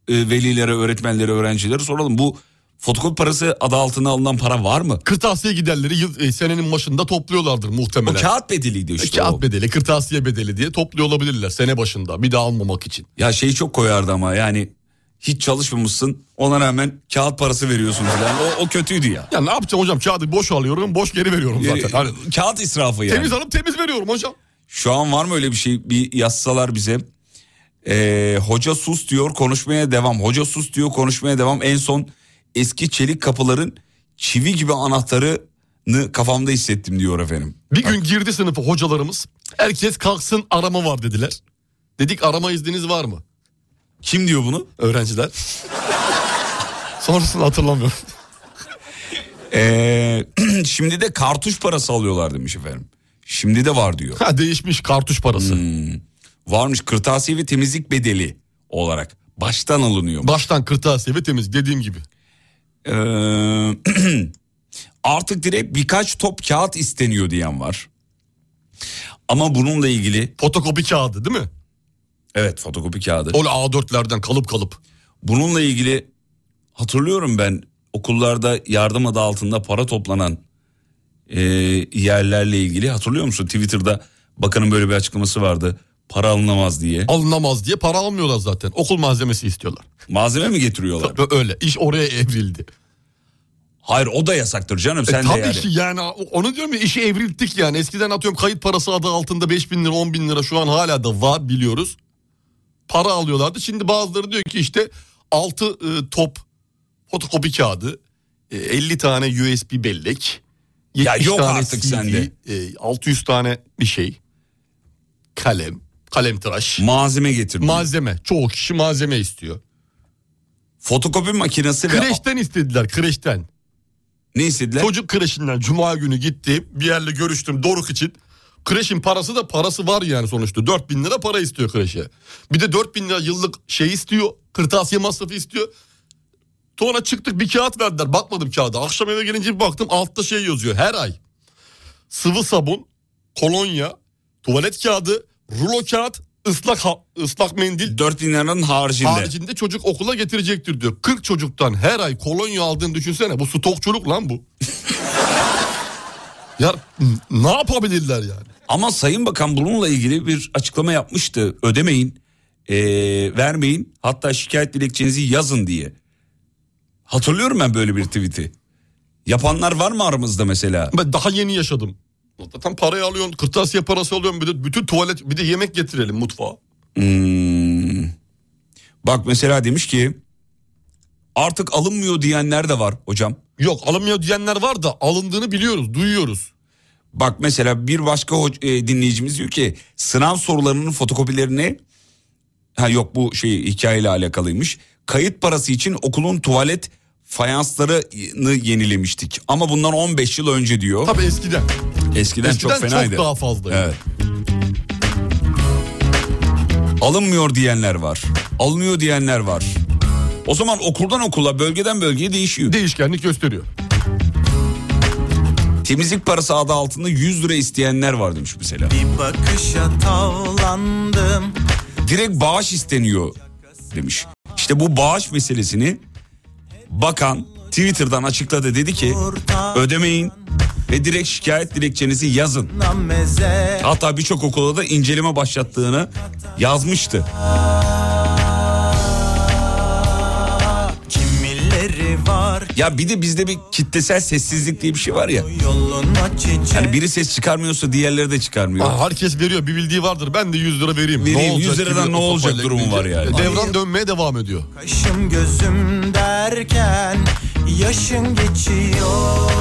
e, velilere, öğretmenlere, öğrencilere soralım. Bu Fotokopi parası adı altına alınan para var mı? Kırtasiye giderleri yıl, e, senenin başında topluyorlardır O muhtemelen. kağıt bedeliydi işte Kağıt o. bedeli, kırtasiye bedeli diye topluyor olabilirler sene başında bir daha almamak için. Ya şeyi çok koyardı ama yani hiç çalışmamışsın ona rağmen kağıt parası veriyorsun falan. O, o kötüydü ya. Ya ne yapacağım hocam kağıdı boş alıyorum boş geri veriyorum zaten. Hani Kağıt israfı yani. temiz alıp temiz veriyorum hocam. Şu an var mı öyle bir şey? Bir yazsalar bize. Ee, hoca sus diyor konuşmaya devam. Hoca sus diyor konuşmaya devam. En son eski çelik kapıların çivi gibi anahtarını kafamda hissettim diyor efendim. Bir gün girdi sınıfa hocalarımız. Herkes kalksın arama var dediler. Dedik arama izniniz var mı? Kim diyor bunu? Öğrenciler. Sonrasını hatırlamıyorum. Ee, şimdi de kartuş parası alıyorlar demiş efendim. Şimdi de var diyor. Ha değişmiş kartuş parası. Hmm. Varmış kırtasiye ve temizlik bedeli olarak. Baştan alınıyor. Baştan kırtasiye ve temiz dediğim gibi. Ee, artık direkt birkaç top kağıt isteniyor diyen var. Ama bununla ilgili Fotokopi kağıdı değil mi? Evet fotokopi kağıdı. Öyle A4'lerden kalıp kalıp. Bununla ilgili hatırlıyorum ben okullarda yardım adı altında para toplanan e, yerlerle ilgili hatırlıyor musun? Twitter'da bakanın böyle bir açıklaması vardı. Para alınamaz diye. Alınamaz diye para almıyorlar zaten. Okul malzemesi istiyorlar. Malzeme mi getiriyorlar? Öyle. İş oraya evrildi. Hayır o da yasaktır canım sen E, de tabii yani. ki yani onu diyorum ya işi evrildik yani. Eskiden atıyorum kayıt parası adı altında 5 bin lira 10 bin lira şu an hala da var biliyoruz. Para alıyorlardı. Şimdi bazıları diyor ki işte 6 top fotokopi kağıdı, e, 50 tane USB bellek, Ya 70 yok tane artık CD, sende. e, 600 tane bir şey, kalem, kalem tıraş, Malzeme getirdi. malzeme. Çoğu kişi malzeme istiyor. Fotokopi makinesi ve Kreşten istediler kreşten. ne istediler? Çocuk kreşinden cuma günü gitti bir yerle görüştüm Doruk için. Kreşin parası da parası var yani sonuçta. 4 bin lira para istiyor kreşe. Bir de 4 bin lira yıllık şey istiyor. Kırtasiye masrafı istiyor. Sonra çıktık bir kağıt verdiler. Bakmadım kağıda. Akşam eve gelince bir baktım altta şey yazıyor her ay. Sıvı sabun, kolonya, tuvalet kağıdı, rulo kağıt, ıslak ha- ıslak mendil 4 bin liranın haricinde. haricinde çocuk okula getirecektir diyor. 40 çocuktan her ay kolonya aldığını düşünsene. Bu stokçuluk lan bu. ya ne yapabilirler yani? Ama Sayın Bakan bununla ilgili bir açıklama yapmıştı. Ödemeyin, eee, vermeyin hatta şikayet dilekçenizi yazın diye. Hatırlıyorum ben böyle bir tweet'i. Yapanlar var mı aramızda mesela? Ben daha yeni yaşadım. Zaten parayı alıyorsun, kırtasiye parası alıyorsun. Bir de bütün tuvalet, bir de yemek getirelim mutfağa. Hmm. Bak mesela demiş ki artık alınmıyor diyenler de var hocam. Yok alınmıyor diyenler var da alındığını biliyoruz, duyuyoruz. Bak mesela bir başka e, dinleyicimiz diyor ki sınav sorularının fotokopilerini ha yok bu şey hikayeyle alakalıymış. Kayıt parası için okulun tuvalet fayanslarını yenilemiştik. Ama bundan 15 yıl önce diyor. Tabii eskiden. Eskiden, Eskiden çok fenaydı. daha fazlaydı. Evet. Alınmıyor diyenler var. Alınıyor diyenler var. O zaman okuldan okula, bölgeden bölgeye değişiyor. Değişkenlik gösteriyor. Temizlik parası adı altında 100 lira isteyenler var demiş mesela. Bir bakışa tavlandım Direkt bağış isteniyor demiş. İşte bu bağış meselesini bakan Twitter'dan açıkladı dedi ki ödemeyin ve direkt şikayet dilekçenizi yazın. Hatta birçok okulda da inceleme başlattığını yazmıştı. Ya bir de bizde bir kitlesel sessizlik diye bir şey var ya. Yani biri ses çıkarmıyorsa diğerleri de çıkarmıyor. Aa, herkes veriyor bir bildiği vardır. Ben de 100 lira vereyim. Vereyim, olacak 100 liradan gibi ne olacak durumu var yani. Devran dönmeye devam ediyor. Kaşım gözüm derken yaşın geçiyor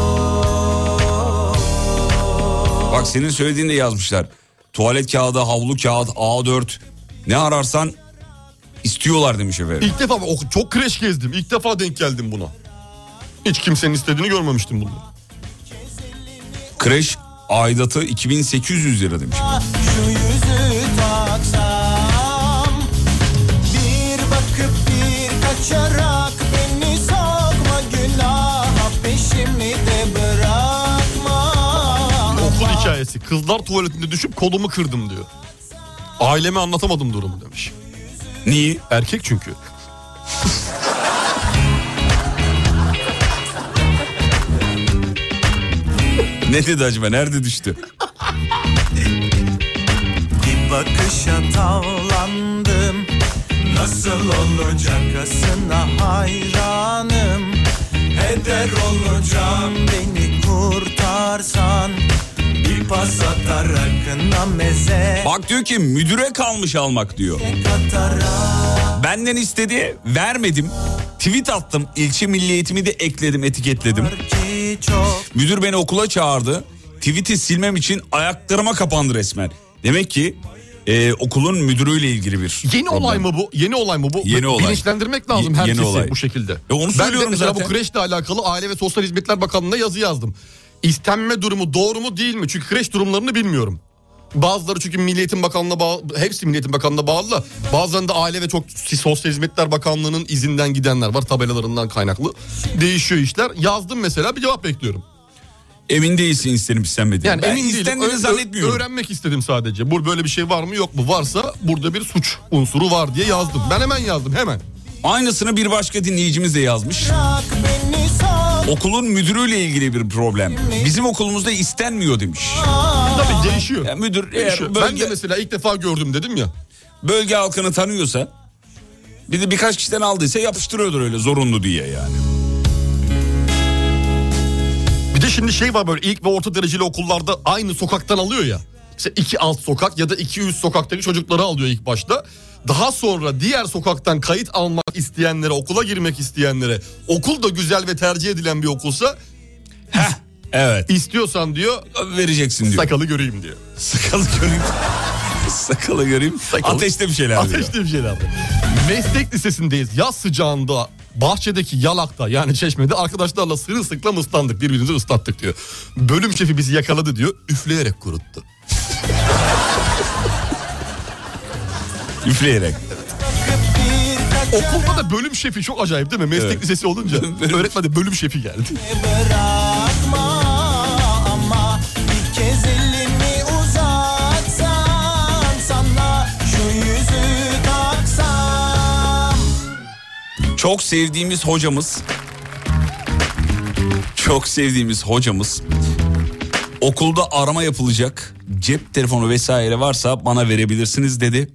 Bak senin söylediğini de yazmışlar. Tuvalet kağıdı, havlu kağıt, A4 ne ararsan istiyorlar demiş efendim. İlk defa o- çok kreş gezdim. İlk defa denk geldim buna. Hiç kimsenin istediğini görmemiştim bunu. Kreş aidatı 2800 lira demiş. Şu yüzü taksam Bir bakıp bir kaçarak Beni sokma günaha Peşimi de bırakma Okul hikayesi. Kızlar tuvaletinde düşüp kolumu kırdım diyor. Aileme anlatamadım durumu demiş. Niye? Erkek çünkü. Ne dedi acaba? Nerede düştü? Bir bakışa tavlandım Nasıl olacakasına hayranım Heder olacağım beni kurtarsan Bir pas atar akına meze Bak diyor ki müdüre kalmış almak diyor. Benden istedi vermedim. Tweet attım. İlçe milli eğitimi de ekledim etiketledim. ki çok Müdür beni okula çağırdı. Tweet'i silmem için ayaklarıma kapandı resmen. Demek ki e, okulun müdürüyle ilgili bir Yeni problem. olay mı bu? Yeni olay mı bu? Yeni olay. Bilinçlendirmek lazım Ye- herkesi yeni olay. bu şekilde. E onu ben söylüyorum de mesela zaten. bu kreşle alakalı Aile ve Sosyal Hizmetler Bakanlığı'na yazı yazdım. İstenme durumu doğru mu değil mi? Çünkü kreş durumlarını bilmiyorum. Bazıları çünkü Milli Eğitim Bakanlığı'na bağlı, hepsi Milli Eğitim Bakanlığı'na bağlı da bazılarında Aile ve çok Sosyal Hizmetler Bakanlığı'nın izinden gidenler var tabelalarından kaynaklı. Değişiyor işler. Yazdım mesela bir cevap bekliyorum. Emin değilsin istenip istenmediğini. Yani ben emin istendiğini zannetmiyorum. Öğrenmek istedim sadece. Bu böyle bir şey var mı yok mu? Varsa burada bir suç unsuru var diye yazdım. Ben hemen yazdım hemen. Aynısını bir başka dinleyicimiz de yazmış. Okulun müdürüyle ilgili bir problem. Bizim okulumuzda istenmiyor demiş. Tabii değişiyor. Ya müdür Değişiyor. eğer Ben de bölge, mesela ilk defa gördüm dedim ya. bölge halkını tanıyorsa bir de birkaç kişiden aldıysa yapıştırıyordur öyle zorunlu diye yani. Bir de şimdi şey var böyle ilk ve orta dereceli okullarda aynı sokaktan alıyor ya. İşte iki alt sokak ya da iki üst sokaktaki çocukları alıyor ilk başta. Daha sonra diğer sokaktan kayıt almak isteyenlere, okula girmek isteyenlere, okul da güzel ve tercih edilen bir okulsa Heh, evet. istiyorsan diyor Vereceksin diyor. sakalı göreyim diyor. Sakalı göreyim. Sakalı göreyim. Sakalı- Ateşte bir şeyler diyor. Ateşli bir şeyler. Meslek lisesindeyiz. Yaz sıcağında bahçedeki yalakta yani çeşmede arkadaşlarla sırılsıklam ıslandık. Birbirimizi ıslattık diyor. Bölüm şefi bizi yakaladı diyor. Üfleyerek kuruttu. Üfleyerek. Okulda da bölüm şefi çok acayip değil mi? Meslek Evet. lisesi olunca öğretmen de bölüm şefi geldi. Bırakma ama bir kez elini uzatsan sana şu yüzü taksam Çok sevdiğimiz hocamız çok sevdiğimiz hocamız okulda arama yapılacak cep telefonu vesaire varsa bana verebilirsiniz dedi.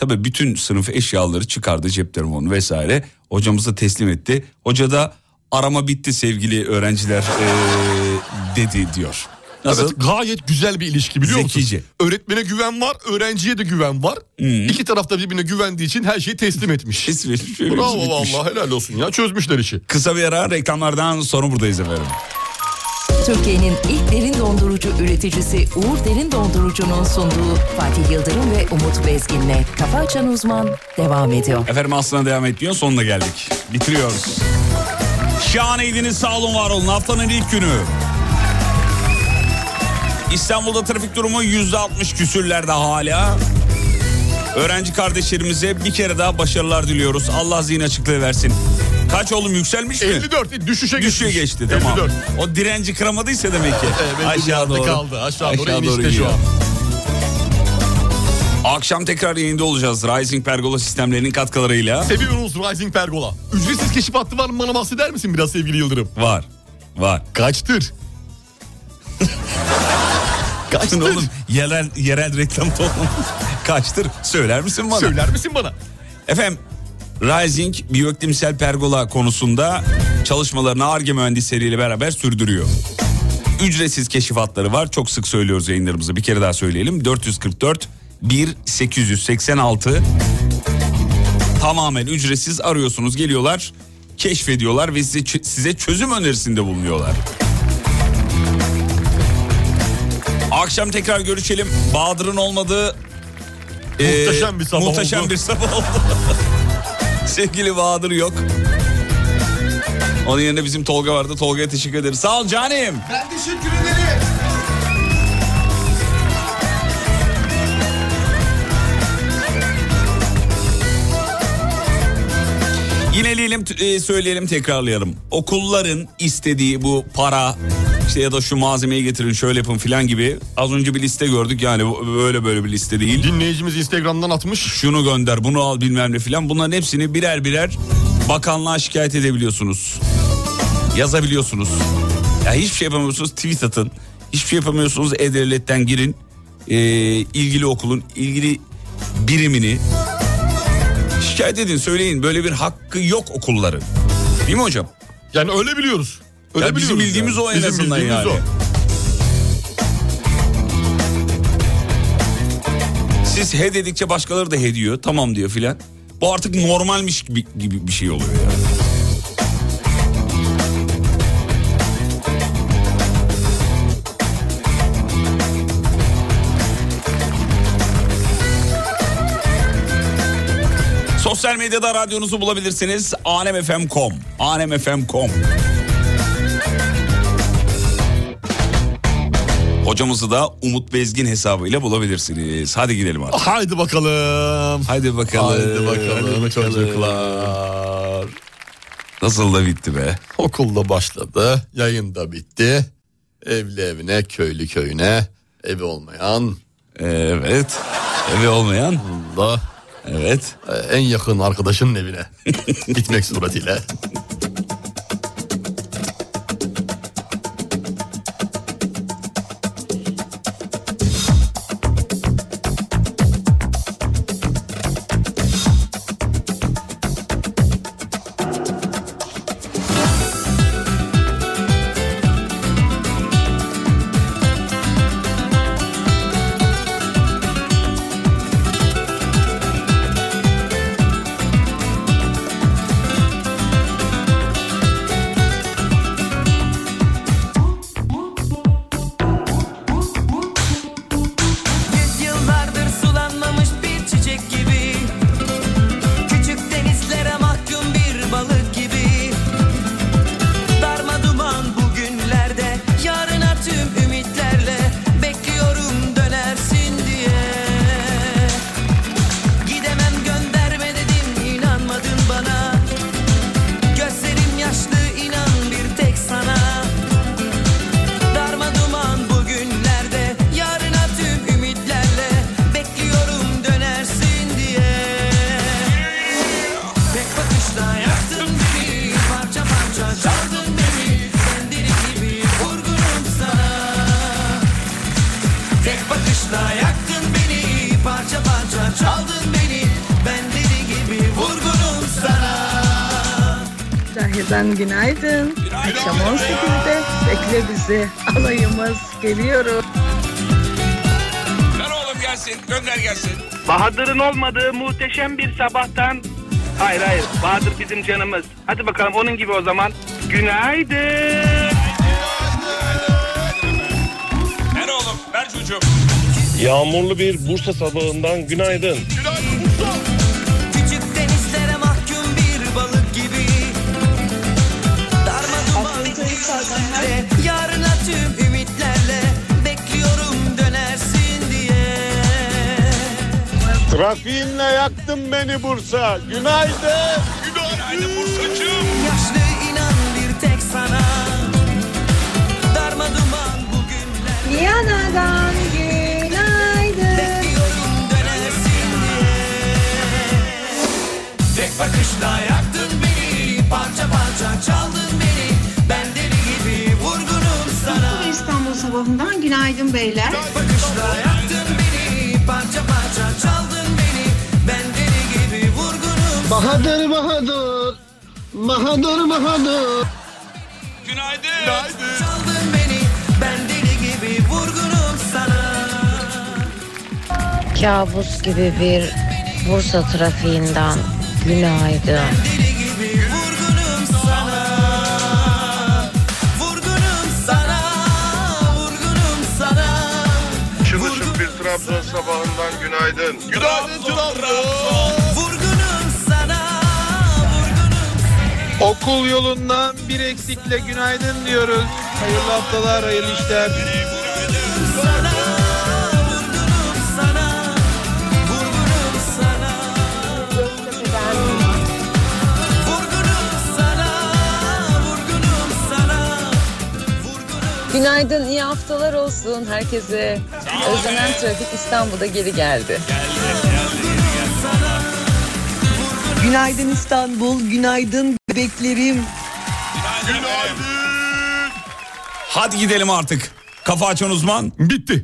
Tabii bütün sınıf eşyaları çıkardı cep telefonu vesaire hocamıza teslim etti. Hoca da arama bitti sevgili öğrenciler ee, dedi diyor. Nasıl? Evet gayet güzel bir ilişki biliyor Zekice. musun? Öğretmene güven var, öğrenciye de güven var. İki tarafta birbirine güvendiği için her şeyi teslim etmiş. Teslim etmiş, Bravo bitmiş. vallahi helal olsun ya çözmüşler işi. Kısa bir ara reklamlardan sonra buradayız efendim. Türkiye'nin ilk derin dondurucu üreticisi Uğur Derin Dondurucu'nun sunduğu Fatih Yıldırım ve Umut Bezgin'le Kafa Açan Uzman devam ediyor. Efendim aslında devam etmiyor sonuna geldik. Bitiriyoruz. Şahaneydiniz sağ olun var olun haftanın ilk günü. İstanbul'da trafik durumu yüzde altmış küsürlerde hala. Öğrenci kardeşlerimize bir kere daha başarılar diliyoruz. Allah zihin açıklığı versin. Kaç oğlum yükselmiş mi? 54 düşüşe geçmiş. Düşüyor geçti tamam. 54. O direnci kıramadıysa demek ki. Evet, aşağı doğru. kaldı. Aşağı, doğru inişte şu an. Akşam tekrar yayında olacağız. Rising Pergola sistemlerinin katkılarıyla. Seviyoruz Rising Pergola. Ücretsiz keşif hattı var mı bana bahseder misin biraz sevgili Yıldırım? Var. Var. Kaçtır? Kaçtır? Oğlum yerel, yerel reklam toplum. Kaçtır? Söyler misin bana? Söyler misin bana? Efendim Rising biyoiklimsel pergola konusunda çalışmalarını ARGE mühendisleriyle beraber sürdürüyor. Ücretsiz keşifatları var. Çok sık söylüyoruz yayınlarımızda. Bir kere daha söyleyelim. 444 1 886 tamamen ücretsiz arıyorsunuz. Geliyorlar, keşfediyorlar ve size, size çözüm önerisinde bulunuyorlar. Akşam tekrar görüşelim. Bahadır'ın olmadığı e, Muhteşem bir sabah muhteşem oldu. bir sabah oldu. Sevgili Bahadır yok. Onun yerine bizim Tolga vardı. Tolga'ya teşekkür ederiz. Sağ ol canim. Ben teşekkür ederim. Yineleyelim, e, söyleyelim, tekrarlayalım. Okulların istediği bu para işte ya da şu malzemeyi getirin şöyle yapın filan gibi az önce bir liste gördük yani böyle böyle bir liste değil. Dinleyicimiz Instagram'dan atmış. Şunu gönder bunu al bilmem ne filan bunların hepsini birer birer bakanlığa şikayet edebiliyorsunuz. Yazabiliyorsunuz. Ya hiçbir şey yapamıyorsunuz tweet atın. Hiçbir şey yapamıyorsunuz. E-Devlet'ten girin. Ee, ilgili okulun ilgili birimini şikayet edin söyleyin. Böyle bir hakkı yok okulların. Değil mi hocam? Yani öyle biliyoruz. Öyle Ya bizim bildiğimiz yani. o en Bizim azından yani. o. Siz he dedikçe başkaları da he diyor. Tamam diyor filan. Bu artık normalmiş gibi, gibi bir şey oluyor yani. Sosyal medyada radyonuzu bulabilirsiniz. alemfm.com alemfm.com Hocamızı da Umut Bezgin hesabıyla bulabilirsiniz. Hadi gidelim artık. Haydi bakalım. Haydi bakalım. Haydi bakalım Hadi çocuklar. Nasıl da bitti be. Okulda başladı, yayın da bitti. Evli evine, köylü köyüne, evi olmayan Evet. Evi olmayan. da Evet. e, en yakın arkadaşının evine gitmek suretiyle. Bakışla yaktın beni Parça parça çaldın beni Ben deli gibi vurgunum sana Cahil'den günaydın. Akşam 18'de bekle bizi. Alayımız geliyoruz. Ver oğlum gelsin. Gönder gelsin. Bahadır'ın olmadığı muhteşem bir sabahtan Hayır hayır Bahadır bizim canımız Hadi bakalım onun gibi o zaman Günaydın Ver oğlum. Ver çocuğum. Yağmurlu bir Bursa sabahından günaydın. Küçük denizlere mahkum bir balık gibi Darma duman Yarına tüm ümitlerle Bekliyorum dönersin diye Trafiğinle yaktın beni Bursa. Günaydın. Günaydın Bursacığım. Yaşlı inan bir tek sana Darma duman bugünler Viyana'dan Bakışla yaktın beni Parça parça çaldın beni Ben deli gibi vurgunum sana İstanbul sabahından günaydın beyler. Bakışla yaktın beni Parça parça çaldın beni Ben deli gibi vurgunum Bahadır Bahadır. Bahadır Bahadır. Günaydın. Çaldın beni Ben deli gibi vurgunum sana Kabus gibi bir Bursa trafiğinden günaydın. Deli gibi vurgunum sana Vurgunum sana Vurgunum sana Şılı bir Trabzon sabahından günaydın. Günaydın Trabzon. Vurgunum sana Vurgunum Okul yolundan bir eksikle günaydın diyoruz. Hayırlı haftalar, hayırlı işler. Günaydın, iyi haftalar olsun herkese. Özlenen trafik İstanbul'da geri geldi. Günaydın İstanbul, günaydın bebeklerim. Hadi gidelim artık. Kafa açan uzman. Bitti.